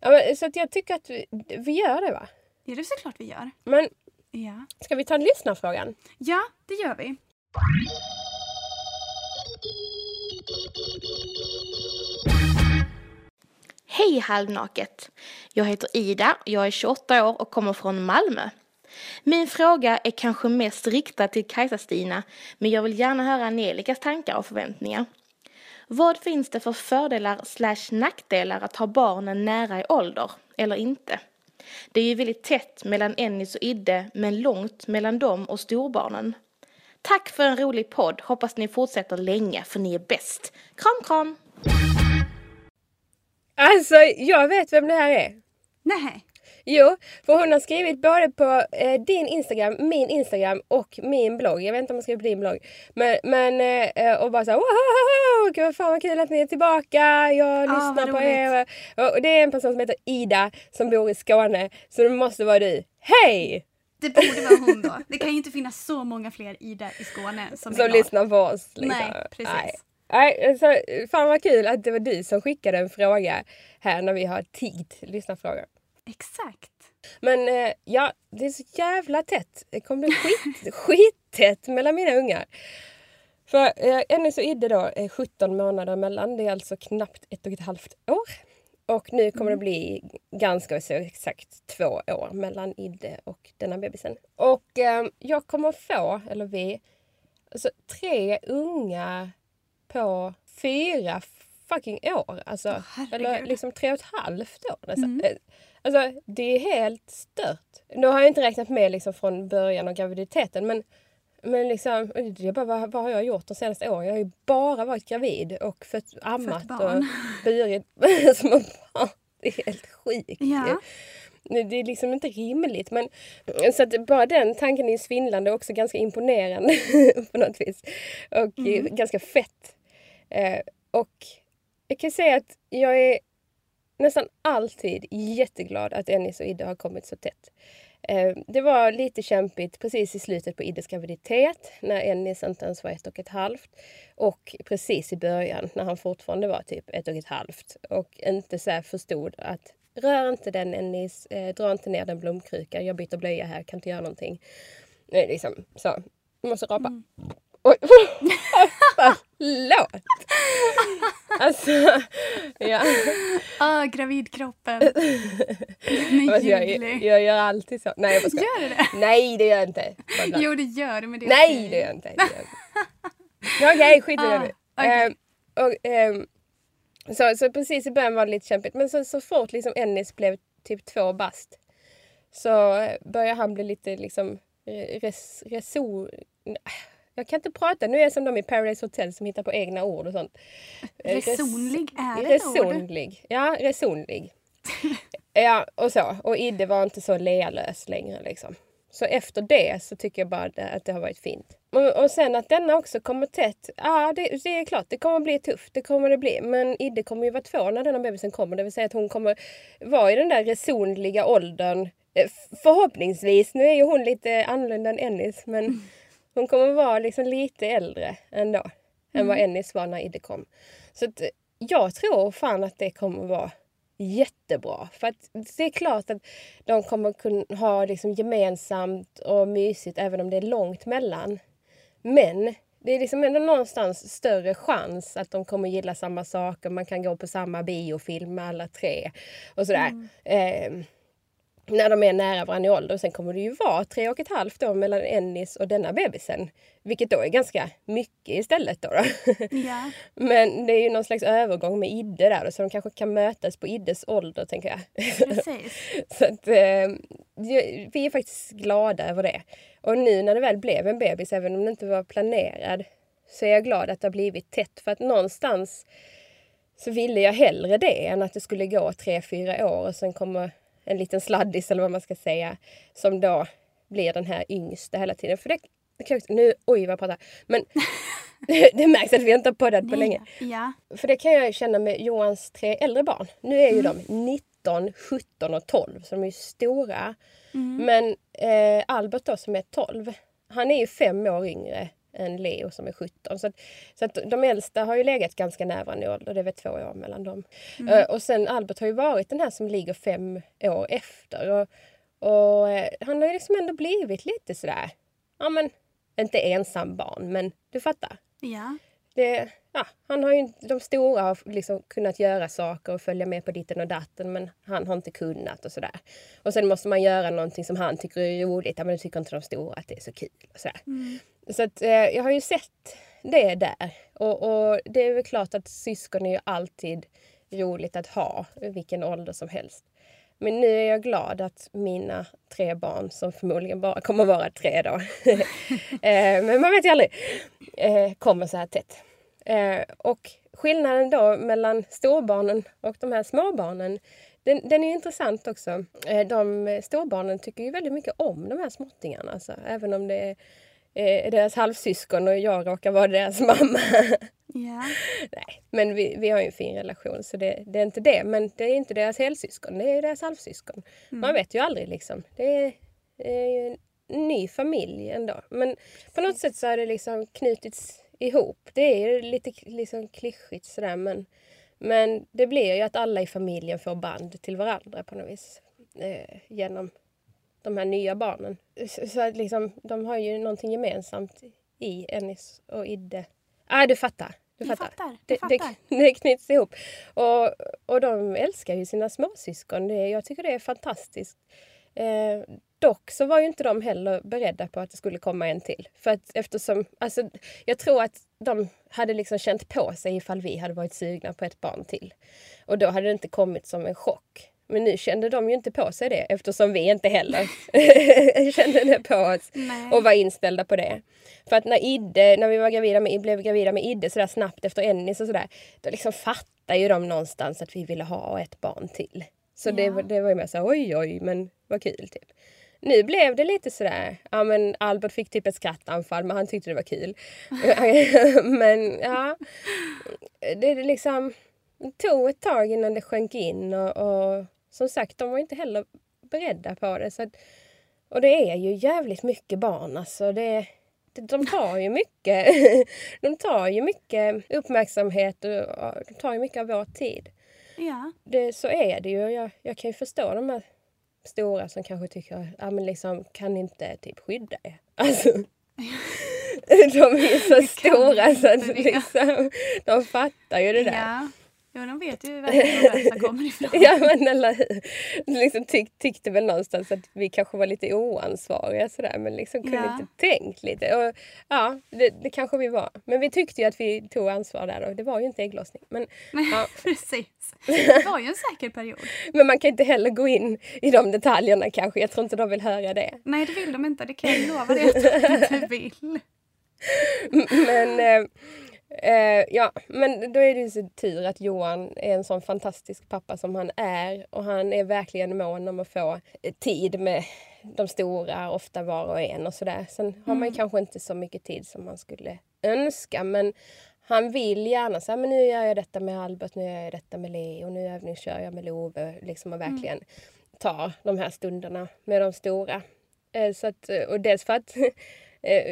Ja, men, så att jag tycker att vi, vi gör det va? det är såklart vi gör. Men Ja, ska vi ta en lyssnarfrågan? ja det gör vi. Hej halvnaket! Jag heter Ida, jag är 28 år och kommer från Malmö. Min fråga är kanske mest riktad till Kajsa-Stina, men jag vill gärna höra Angelikas tankar och förväntningar. Vad finns det för fördelar slash nackdelar att ha barnen nära i ålder, eller inte? Det är ju väldigt tätt mellan Ennis och Idde, men långt mellan dem och storbarnen. Tack för en rolig podd, hoppas ni fortsätter länge, för ni är bäst. Kram kram! Alltså, jag vet vem det här är. Nej. Jo, för hon har skrivit både på eh, din Instagram, min Instagram och min blogg. Jag vet inte om hon skriver på din blogg. Men, men eh, och bara såhär wow, gud, fan vad kul att ni är tillbaka. Jag lyssnar vad på er. Och, och det är en person som heter Ida som bor i Skåne. Så det måste vara du. Hej! Det borde vara hon då. Det kan ju inte finnas så många fler Ida i Skåne som, Som lyssnar på oss. Liksom. Nej, precis. Nej. Nej, så, fan vad kul att det var du som skickade en fråga här när vi har tid. Lyssnarfråga. Exakt. Men eh, ja, det är så jävla tätt. Det kommer bli skit, [laughs] skittätt mellan mina ungar. För eh, Ennis och Idde då är 17 månader mellan. Det är alltså knappt ett och ett halvt år. Och nu kommer det bli ganska så exakt två år mellan Idde och denna bebisen. Och eh, jag kommer få, eller vi, alltså tre unga på fyra fucking år. Alltså, herregud. eller liksom tre och ett halvt år nästan. Eh, Alltså det är helt stört. Nu har jag inte räknat med liksom från början av graviditeten men, men liksom, jag bara, vad, vad har jag gjort de senaste åren? Jag har ju bara varit gravid och fött, ammat barn. och [laughs] burit [laughs] små barn. Det är helt sjukt Ja. Det är liksom inte rimligt. Men, så att bara den tanken är svindlande och också ganska imponerande [laughs] på något vis. Och eh, ganska fett. Eh, och jag kan säga att jag är nästan alltid jätteglad att Ennis och Idde har kommit så tätt. Eh, det var lite kämpigt precis i slutet på Iddes graviditet när Ennis inte ens var ett och ett halvt. Och precis i början när han fortfarande var typ ett och ett halvt och inte så här förstod att rör inte den Ennis, eh, dra inte ner den blomkrukan, jag byter blöja här, kan inte göra någonting. Nej, liksom så. Jag måste rapa. Mm. Oj! [laughs] Förlåt! Alltså, ja. Ah, gravidkroppen. [laughs] Den jag, ljuvlig. jag gör alltid så. Nej, jag bara skojar. Gör det det? Nej, det gör jag inte. Bara. Jo, det gör det. Men det är Nej, okej. det gör jag inte. Jag Okej, skit i det Ah, okej. Ehm, och, ehm, så, så precis i början var det lite kämpigt. Men så, så fort liksom Ennis blev typ två bast så började han bli lite liksom res, reson... Jag kan inte prata. Nu är jag som de i Paradise Hotel som hittar på egna ord och sånt. Eh, res- Resonlig är ett ord. Resonlig. Ja, resonlig. [laughs] ja, och så. Och Idde var inte så lealös längre liksom. Så efter det så tycker jag bara att det, har varit fint. Och, och sen att denna också kommer tätt. Ja, det, det är klart. Det kommer bli tufft. Det kommer det bli. Men Idde kommer ju vara två när denna bebisen kommer. Det vill säga att hon kommer vara i den där resonliga åldern. Eh, Förhoppningsvis. Nu är ju hon lite annorlunda än Ennis. Men hon kommer vara liksom lite äldre ändå. Än vad Ennis var när Idde kom. Så att, eh, jag tror fan att det kommer vara jättebra. För att det är klart att de kommer kunna ha liksom gemensamt och mysigt även om det är långt mellan. Men det är liksom ändå någonstans större chans att de kommer gilla samma saker. Man kan gå på samma biofilm med alla tre och sådär. Eh, när de är nära varandra i ålder. Sen kommer det ju vara tre och ett halvt år mellan Ennis och denna bebisen. Vilket då är ganska mycket istället. Då, då. Ja. [laughs] Men det är ju någon slags övergång med Idde där. då, Så de kanske kan mötas på Iddes ålder tänker jag. Precis. [laughs] Så att, eh, vi är faktiskt glada över det. Och nu när det väl blev en bebis, även om det inte var planerad, så är jag glad att det har blivit tätt. För att någonstans så ville jag hellre det än att det skulle gå tre, fyra år och sen kommer en liten sladdis eller vad man ska säga som då blir den här yngsta hela tiden. För det, nu, oj vad jag pratar. Men [laughs] det märks att vi inte har poddat på länge. Ja. För det kan jag känna med Johans tre äldre barn. Nu är ju de 19, 17 och 12 så de är ju stora. Men eh, Albert då som är 12, han är ju fem år yngre än Leo som är 17. Så, att, så att de äldsta har ju legat ganska nära i ålder, det är väl två år mellan dem. Eh, och sen Albert har ju varit den här som ligger fem år efter. Och, och eh, han har ju liksom ändå blivit lite sådär, ja men inte ensam barn men du fattar. Ja. Det, ja, han har ju, de stora har liksom kunnat göra saker och följa med på ditten och datten men han har inte kunnat och sådär. Och sen måste man göra någonting som han tycker är roligt. Ja, men då tycker inte de stora att det är så kul. Och sådär. Så att, eh, jag har ju sett det där. Och, och det är väl klart att syskon är ju alltid roligt att ha i vilken ålder som helst. Men nu är jag glad att mina tre barn, som förmodligen bara kommer vara tre då, [laughs] eh, men man vet ju aldrig, eh, kommer så här tätt. Eh, och skillnaden då mellan storbarnen och de här småbarnen, den, den är intressant också. Eh, de eh, storbarnen tycker ju väldigt mycket om de här småttingarna, alltså, även om det är eh, deras halvsyskon och jag råkar vara deras mamma. [laughs] Ja. Nej, men vi, vi har ju en fin relation så det, det är inte det. Men det är inte deras helsyskon, det är deras halvsyskon. Man vet ju aldrig liksom. Det är, ju en ny familj ändå. Men på något sätt så har det liksom knutits ihop. Det är ju lite liksom klyschigt sådär men, men det blir ju att alla i familjen får band till varandra på något vis. Eh, genom de här nya barnen. Så, så att liksom, de har ju någonting gemensamt i Ennis och Idde. Ah, du fattar. Du Jag fattar. fattar, Det, det, [laughs] det knyts ihop. Och, och de älskar ju sina småsyskon. Det, jag tycker det är fantastiskt. Eh, dock så var ju inte de heller beredda på att det skulle komma en till. För att eftersom, alltså, jag tror att de hade liksom känt på sig ifall vi hade varit sugna på ett barn till. Och då hade det inte kommit som en chock. Men nu kände de ju inte på sig det eftersom vi inte heller [laughs] kände det på oss Nej. och var inställda på det. För att när Idde, när vi var gravida med, blev gravida med Idde sådär snabbt efter Ennis och sådär, då liksom fattar ju de någonstans att vi ville ha ett barn till. Så det, Ja. var- det var ju mer så oj oj men vad kul typ. Nu blev det lite sådär, ja men Albert fick typ ett skrattanfall men han tyckte det var kul. [laughs] men ja, det är liksom det tog ett tag innan det sjönk in och, och som sagt de var inte heller beredda på det. Så att, och det är ju jävligt mycket barn alltså. Det, de tar ju mycket, [laughs] de tar ju mycket uppmärksamhet och, de tar ju mycket av vår tid. Ja. Det, så är det ju. Jag, jag kan ju förstå de här stora som kanske tycker, ja men liksom kan inte typ skydda er? [laughs] Alltså, [laughs] de är så stora så att liksom, de fattar ju det där. Ja. Jo, de vet ju verkligen var detta [laughs] kommer ifrån. Ja men hur. Liksom tyck, tyckte väl någonstans att vi kanske var lite oansvariga sådär men liksom kunde Ja. inte tänkt lite. Och, ja, det, det kanske vi var. Men vi tyckte ju att vi tog ansvar där och det var ju inte ägglossning. Men, ja, [laughs] Precis. Det var ju en säker period. [laughs] men man kan inte heller gå in i de detaljerna kanske. Jag tror inte de vill höra det. Nej, det vill de inte. Det kan jag lova dig att de inte vill. Men, eh, eh, ja, men då är det ju så tur att Johan är en sån fantastisk pappa som han är. Och han är verkligen mån om att få eh, tid med de stora, ofta var och en och sådär. Sen har man ju kanske inte så mycket tid som man skulle önska. Men han vill gärna säga men nu gör jag detta med Albert, nu gör jag detta med Leo, nu övningskör jag med Love. Liksom och verkligen tar de här stunderna med de stora. Eh, Så att, eh, och dels för att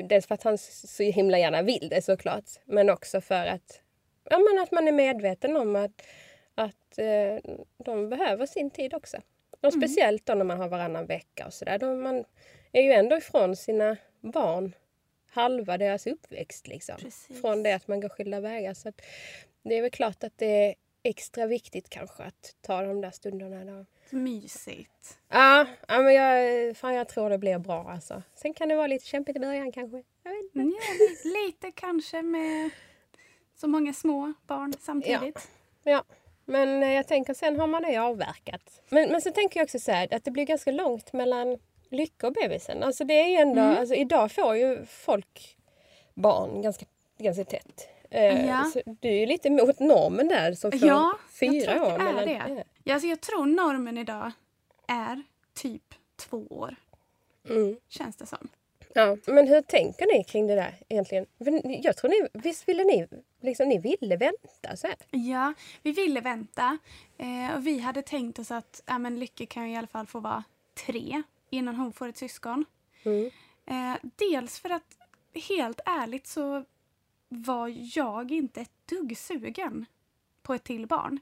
dels för att han så himla gärna vill det såklart. Men också för att, ja, men att man är medveten om att, att eh, de behöver sin tid också. Och speciellt då när man har varannan vecka och sådär. Man är ju ändå ifrån sina barn halva deras uppväxt. Liksom. Precis. Från det att man går skilda vägar. Så det är väl klart att det extra viktigt kanske att ta de där stunderna. Då. Mysigt. Ja, ja men jag, fan, jag tror det blir bra alltså. Sen kan det vara lite kämpigt i början kanske. Jag vet inte. Ja, li- lite kanske med så många små barn samtidigt. Ja, men eh, jag tänker sen har man det avverkat. Men, men så tänker jag också så här att det blir ganska långt mellan Lycka och bebisen. Alltså det är ju ändå, alltså idag får ju folk barn ganska, ganska tätt. Eh, Ja. du är ju lite mot normen där som får Ja, jag fyra tror att år. är mellan, det. Ja, alltså jag tror normen idag är typ två år. Mm. Känns det som. Ja, men hur tänker ni kring det där egentligen? För Jag tror ni, visst ville ni, liksom ni ville vänta så här? Ja, vi ville vänta. Eh, och vi hade tänkt oss att ja, men Lycke kan ju i alla fall få vara tre innan hon får ett syskon. Mm. Eh, dels för att helt ärligt så var jag inte ett dugg sugen på ett till barn.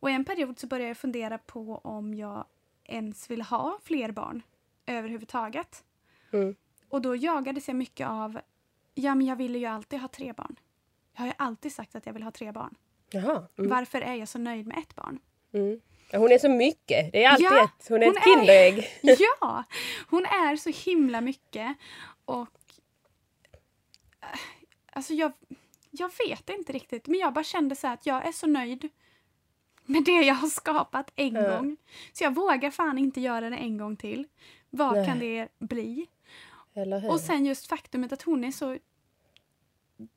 Och en period så började jag fundera på om jag ens ville ha fler barn överhuvudtaget. Mm. Och då jagades jag mycket av, ja men jag ville ju alltid ha tre barn. Jag har ju alltid sagt att jag vill ha tre barn. Jaha. Mm. Varför är jag så nöjd med ett barn? Mm. Hon är så mycket. Det är alltid Ja, ett. Hon är hon ett är- Kinderägg. [laughs] Ja, [laughs] hon är så himla mycket. Och... Alltså jag, jag vet inte riktigt, men jag bara kände så här att jag är så nöjd med det jag har skapat en Ja. gång. Så jag vågar fan inte göra det en gång till. Vad Nej. kan det bli? Och sen just faktumet att hon är så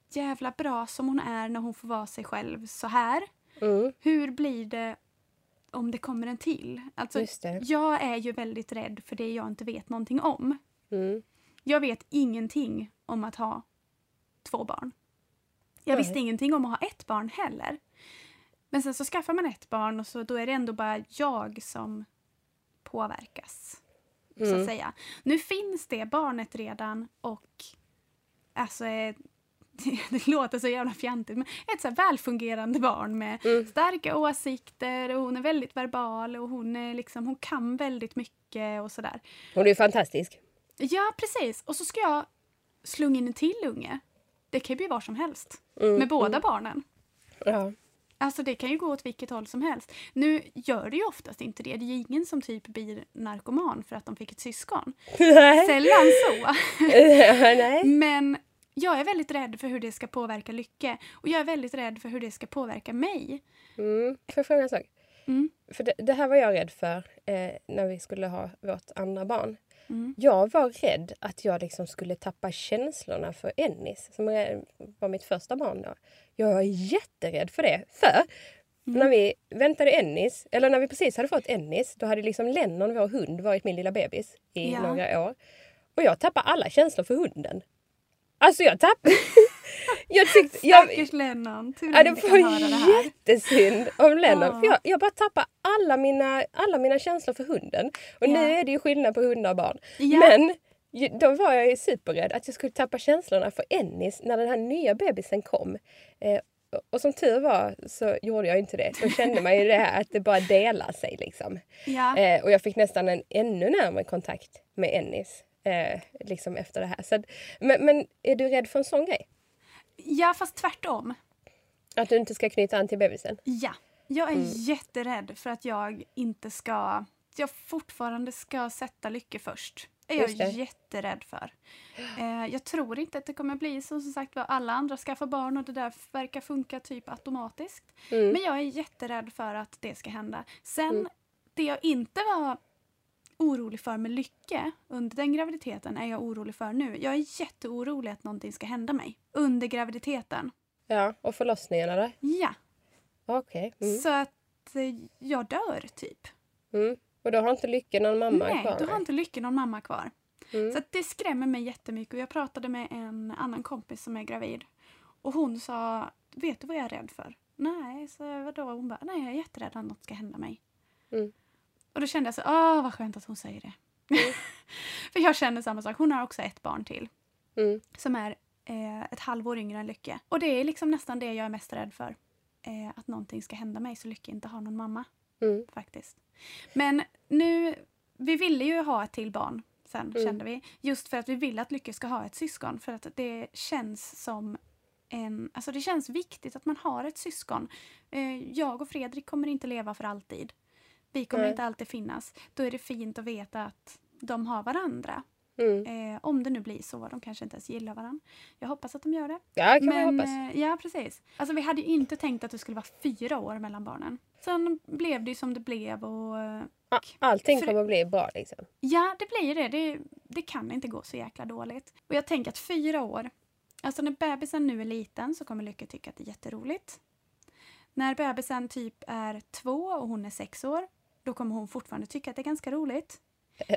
jävla bra som hon är när hon får vara sig själv så här. mm. Hur blir det om det kommer en till? Alltså, jag är ju väldigt rädd för det jag inte vet någonting om. Mm. Jag vet ingenting om att ha två barn. Jag Nej. visste ingenting om att ha ett barn heller. Men sen så skaffar man ett barn och så då är det ändå bara jag som påverkas. Så Mm. att säga. Nu finns det barnet redan och alltså eh, [laughs] det låter så jävla fjantigt men ett så välfungerande barn med Mm. starka åsikter och hon är väldigt verbal och hon, är liksom, hon kan väldigt mycket och sådär. Hon är ju fantastisk. Ja, precis. Och så ska jag slunga in en till unge. Det kan ju bli var som helst. Mm. Med båda barnen. Ja. Alltså det kan ju gå åt vilket håll som helst. Nu gör det ju oftast inte det. Det är ju ingen som typ blir narkoman för att de fick ett syskon. Nej. Sällan så. [laughs] Nej. Men jag är väldigt rädd för hur det ska påverka Lycke. Och jag är väldigt rädd för hur det ska påverka mig. Mm. Får jag fråga en sak? Mm. För det, det här var jag rädd för eh, när vi skulle ha vårt andra barn. Mm. Jag var rädd att jag liksom skulle tappa känslorna för Ennis, som var mitt första barn då. Jag var jätterädd för det. För när vi väntade Ennis, eller när vi precis hade fått Ennis, då hade liksom Lennon, vår hund, varit min lilla bebis i Ja. några år. Och jag tappade alla känslor för hunden. Alltså jag tappade... [laughs] jag tyckte... Jag, Stackars Lennon. Tur Ja, att det vi kan höra var det jättesynd om Lennon. Ja. För jag, jag bara tappade alla mina, alla mina känslor för hunden. Och Ja. nu är det ju skillnad på hundar och barn. Ja. Men då var jag ju superrädd att jag skulle tappa känslorna för Ennis när den här nya bebisen kom. Eh, och- som tur var så gjorde jag inte det. Då kände man ju det här att det bara delar sig liksom. Ja. Eh, och jag fick nästan en ännu närmare kontakt med Ennis. Eh, liksom efter det här. Så men, men är du rädd för en sån grej? Ja, fast tvärtom. Att du inte ska knyta an till bebisen? Ja. Jag är Mm. jätterädd för att jag inte ska... Jag fortfarande ska sätta Lycke först. är jag det. jätterädd för. Eh, jag tror inte att det kommer bli så som sagt var alla andra skaffar barn och det där verkar funka typ automatiskt. Mm. Men jag är jätterädd för att det ska hända. Sen, Mm. det jag inte var orolig för med Lycke under den graviditeten är jag orolig för nu. Jag är jätteorolig att någonting ska hända mig under graviditeten. Ja, och förlossningen eller? Ja, Okej. Mm. så att eh, jag dör typ. Mm. Och då har inte Lycke någon mamma Nej, kvar? då har inte Lycke någon mamma kvar. Mm. Så det skrämmer mig jättemycket. Och jag pratade med en annan kompis som är gravid. Och hon sa, vet du vad jag är rädd för? Nej, så vadå? Hon bara, nej jag är jätterädd att något ska hända mig. Mm. Och då kände jag så, åh vad skönt att hon säger det. [laughs] för jag känner samma sak. Hon har också ett barn till. Mm. Som är eh, ett halvår yngre än Lycke. Och det är liksom nästan det jag är mest rädd för. Eh, att någonting ska hända mig så Lycke inte har någon mamma Mm. faktiskt. Men nu, vi ville ju ha ett till barn sen Mm. kände vi. Just för att vi vill att Lycke ska ha ett syskon för att det känns som en, alltså det känns viktigt att man har ett syskon. Eh, jag och Fredrik kommer inte leva för alltid. Vi kommer Nej. inte alltid finnas. Då är det fint att veta att de har varandra. Mm. Eh, om det nu blir så. De kanske inte ens gillar varandra. Jag hoppas att de gör det. Ja, kan Men, hoppas. eh, ja, precis. Alltså, vi hade ju inte tänkt att det skulle vara fyra år mellan barnen. Sen blev det ju som det blev och A- Allting för- kommer att bli bra liksom. ja, det blir det. det. Det kan inte gå så jäkla dåligt. Och jag tänker att fyra år, alltså när bebisen nu är liten så kommer Lycka tycka att det är jätteroligt. När bebisen typ är två och hon är sex år, då kommer hon fortfarande tycka att det är ganska roligt.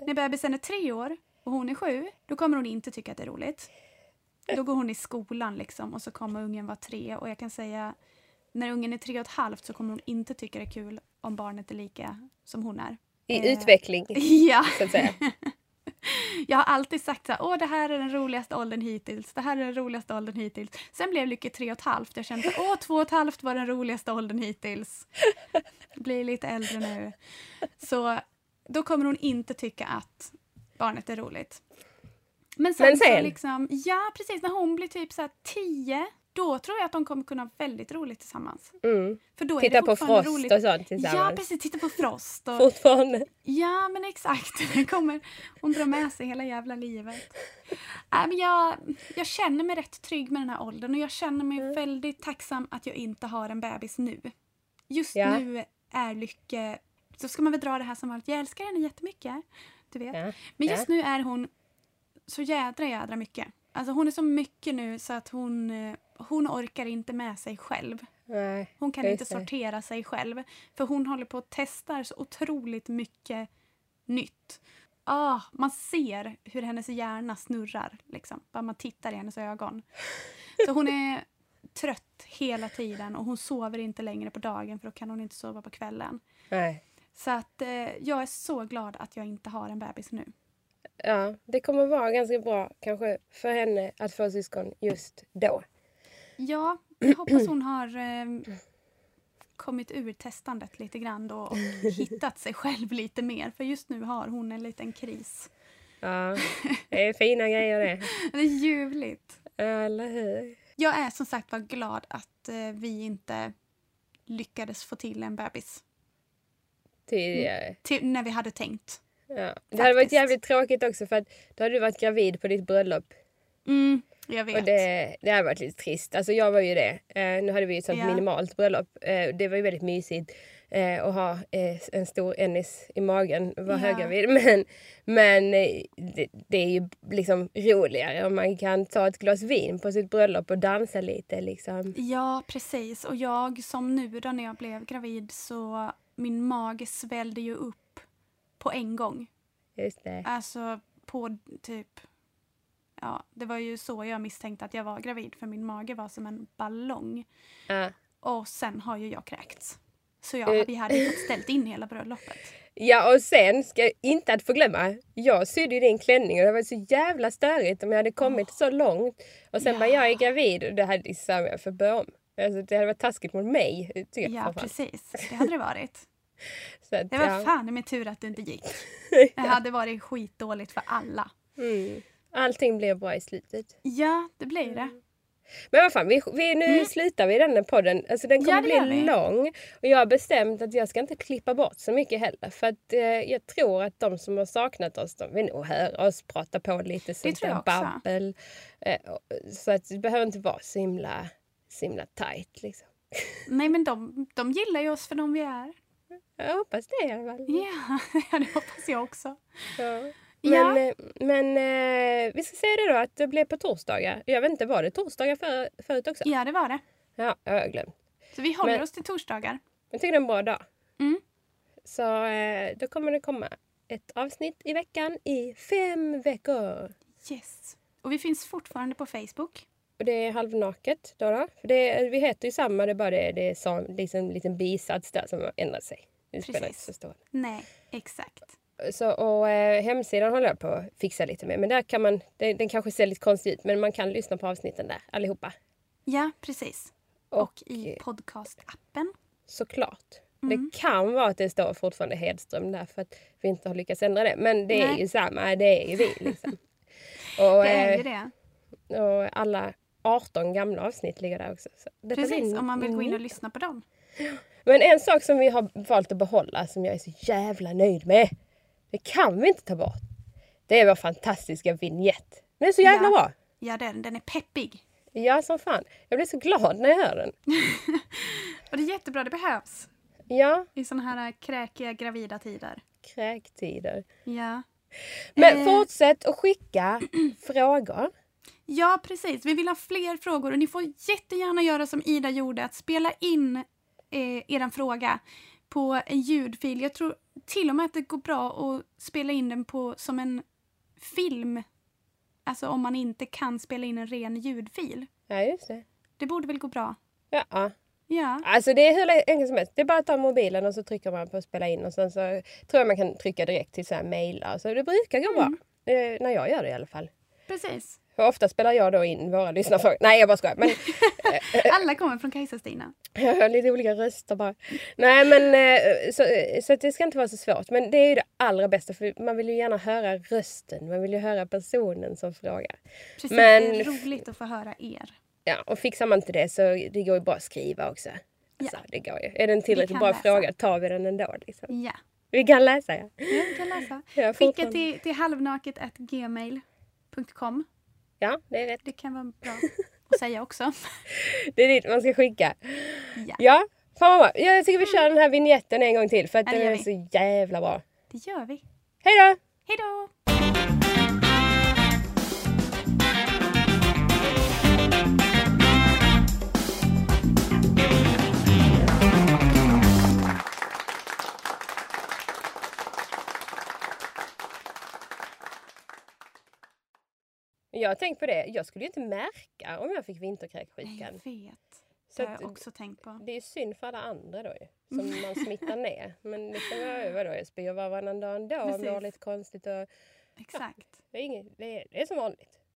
När bebisen är tre år, och hon är sju, då kommer hon inte tycka att det är roligt. Då går hon i skolan liksom och så kommer ungen vara tre och jag kan säga när ungen är tre och ett halvt så kommer hon inte tycka det är kul om barnet är lika som hon är. I Eh, utveckling, [laughs] Ja. så att säga. [laughs] Jag har alltid sagt så här, åh det här är den roligaste åldern hittills, det här är den roligaste åldern hittills. Sen blev Lycke tre och ett halvt, jag kände så här, åh två och ett halvt var den roligaste åldern hittills. [laughs] Blir lite äldre nu. Så då kommer hon inte tycka att barnet är roligt. Men sen, Men sen? så liksom, ja precis, när hon blir typ så här tio, då tror jag att de kommer kunna ha väldigt roligt tillsammans. Mm. För då är Titta det på Frost roligt. och sånt Ja tillsammans. precis, titta på Frost. Och, Fortfarande. Ja, men exakt. [laughs] Det kommer hon drar med sig hela jävla livet. Äh, men jag, jag känner mig rätt trygg med den här åldern och jag känner mig Mm. väldigt tacksam att jag inte har en bebis nu. Just Ja. nu är Lycke... Så ska man väl dra det här som vanligt. Jag älskar henne jättemycket. Du vet. Ja. Men just ja. nu är hon så jädra jädra mycket. Alltså hon är så mycket nu så att hon, eh, hon orkar inte med sig själv. Nej. Hon kan inte sortera sig själv. För hon håller på att testa så otroligt mycket nytt. Ah, man ser hur hennes hjärna snurrar. Liksom. Bara man tittar i hennes ögon. Så hon är [laughs] trött hela tiden och hon sover inte längre på dagen för då kan hon inte sova på kvällen. Nej. Så att eh, jag är så glad att jag inte har en bebis nu. Ja, det kommer vara ganska bra kanske för henne att få syskon just då. Ja, jag hoppas hon har eh, kommit ur testandet lite grann då och [laughs] hittat sig själv lite mer. För just nu har hon en liten kris. Ja, [laughs] det är fina grejer det. Det är ljuvligt. Eller hur? Jag är som sagt var glad att eh, vi inte lyckades få till en bebis Tidigare. till, när vi hade tänkt. Ja. Det hade varit jävligt tråkigt också för att då hade du varit gravid på ditt bröllop. Mm, jag vet. Och det, det hade varit lite trist. Alltså jag var ju det. Eh, nu hade vi ett sånt Ja. minimalt bröllop. Eh, det var ju väldigt mysigt eh, att ha eh, en stor Ennis i magen och vara Ja. höggravid. [laughs] Men, men eh, det, det är ju liksom roligare om man kan ta ett glas vin på sitt bröllop och dansa lite liksom. Ja, precis. Och jag som nu då när jag blev gravid så min mage svällde ju upp på en gång. Just det. Alltså på typ... Ja, det var ju så jag misstänkte att jag var gravid för min mage var som en ballong. Ja. Och sen har ju jag kräkts. Så jag, Eh. vi hade ju fått ställt in hela bröllopet. Ja och sen ska jag inte att förglömma, jag sydde ju din klänning och det var så jävla störigt om jag hade kommit så långt. Och sen Ja. bara jag är gravid och det hade jag för börja om. Alltså, det hade varit taskigt mot mig. Tycker jag Ja, framförallt. precis. Det hade det varit. [laughs] Så att, Det var ja. fan med tur att det inte gick. [laughs] Det hade varit skitdåligt för alla. Mm. Allting blev bra i slutet. Ja, det blir det. Men vad fan, vi, vi, nu slutar vi den här podden. Alltså den kommer Mm. Ja, bli lång. Och jag har bestämt att jag ska inte klippa bort så mycket heller. För att eh, jag tror att de som har saknat oss, de vill nog höra oss prata på lite sånt där babbel. Eh, så att det behöver inte vara så himla, så himla tajt liksom. [laughs] Nej, men de, de gillar ju oss för de vi är. Jag hoppas det i alla fall. Ja, [laughs] ja, det hoppas jag också. Ja. Ja. Men, eh, men eh, vi ska säga det då att det blev på torsdagar. Jag vet inte, var det torsdagar för, förut också? Ja, det var det. Ja, jag har glömt. Så vi håller Men- oss till torsdagar. Jag tycker det är en bra dag. Mm. Så eh, då kommer det komma ett avsnitt i veckan i fem veckor. Yes. Och vi finns fortfarande på Facebook. Och det är halvnaket då. då. För det, vi heter ju samma, det är bara det, det är så, liksom en liten bisats där som har ändrat sig. Det spelar inte så stor. Nej, exakt. Så, och eh, Hemsidan håller jag på att fixa lite med. Men där kan man, det, den kanske ser lite konstig ut men man kan lyssna på avsnitten där allihopa. Ja, precis. Och, Och, i eh, podcastappen. Såklart. Mm. Det kan vara att det står fortfarande Hedström där för att vi inte har lyckats ändra det. Men det är Nej. ju samma, det är ju vi liksom. [laughs] och, Det är eh, ju det. och alla 18 gamla avsnitt ligger där också. Precis, om man vill gå in och lyssna på dem. Men en sak som vi har valt att behålla som jag är så jävla nöjd med. Det kan vi inte ta bort. Det är vår fantastiska vignett. Den är så jävla Ja. bra. Ja, den, den är peppig. Ja, som fan. Jag blir så glad när jag hör den. [laughs] Och det är jättebra, det behövs. Ja, I såna här kräkiga gravida tider. kräktider. Ja. Men Eh. fortsätt att skicka [clears throat] frågor. Ja, precis. Vi vill ha fler frågor och ni får jättegärna göra som Ida gjorde, att spela in eh, er fråga på en ljudfil. Jag tror till och med att det går bra att spela in den på som en film, alltså om man inte kan spela in en ren ljudfil. Ja, just det. Det borde väl gå bra? Ja. Ja. Alltså det är hur enkelt som helst. Det är bara att ta mobilen och så trycker man på spela in och sen så tror jag man kan trycka direkt till så här mailar. Så det brukar gå bra. Eh, när jag gör det i alla fall. Precis. För ofta spelar jag då in våra lyssnarfrågor. Nej jag bara skojar. Men [laughs] Alla kommer från Kajsa-Stina. [laughs] jag har lite olika röster bara. Nej men eh, så, så det ska inte vara så svårt. Men det är ju det allra bästa för man vill ju gärna höra rösten. Man vill ju höra personen som frågar. Precis, Men- det är roligt att få höra er. Ja, och fixar man inte det så det går ju bra att skriva också. Alltså, det går ju. Är det en tillräckligt bra läsa. fråga tar vi den ändå. Liksom. Ja, Vi kan läsa ja. ja vi kan läsa. [laughs] Ja, Skicka till, till halvnaket.gmail.com. Ja, det är rätt. Det kan vara bra [laughs] att säga också. Det är dit man ska skicka. Ja, Ja, fan vad bra. Jag tycker vi kör den här vignetten en gång till för att Ja, det den är vi. så jävla bra. det gör vi. Hej då! Hej då! Jag har tänkt på det, jag skulle ju inte märka om jag fick Nej, vinterkräksjukan. jag vet. Så Det har jag också tänkt på. Det är synd för alla andra då ju, som [laughs] man smittar ner. Men liksom, vad- [laughs] vadå, jag spyr varannan dag ändå och mår lite konstigt och Exakt. det är, inget, det är, det är som vanligt.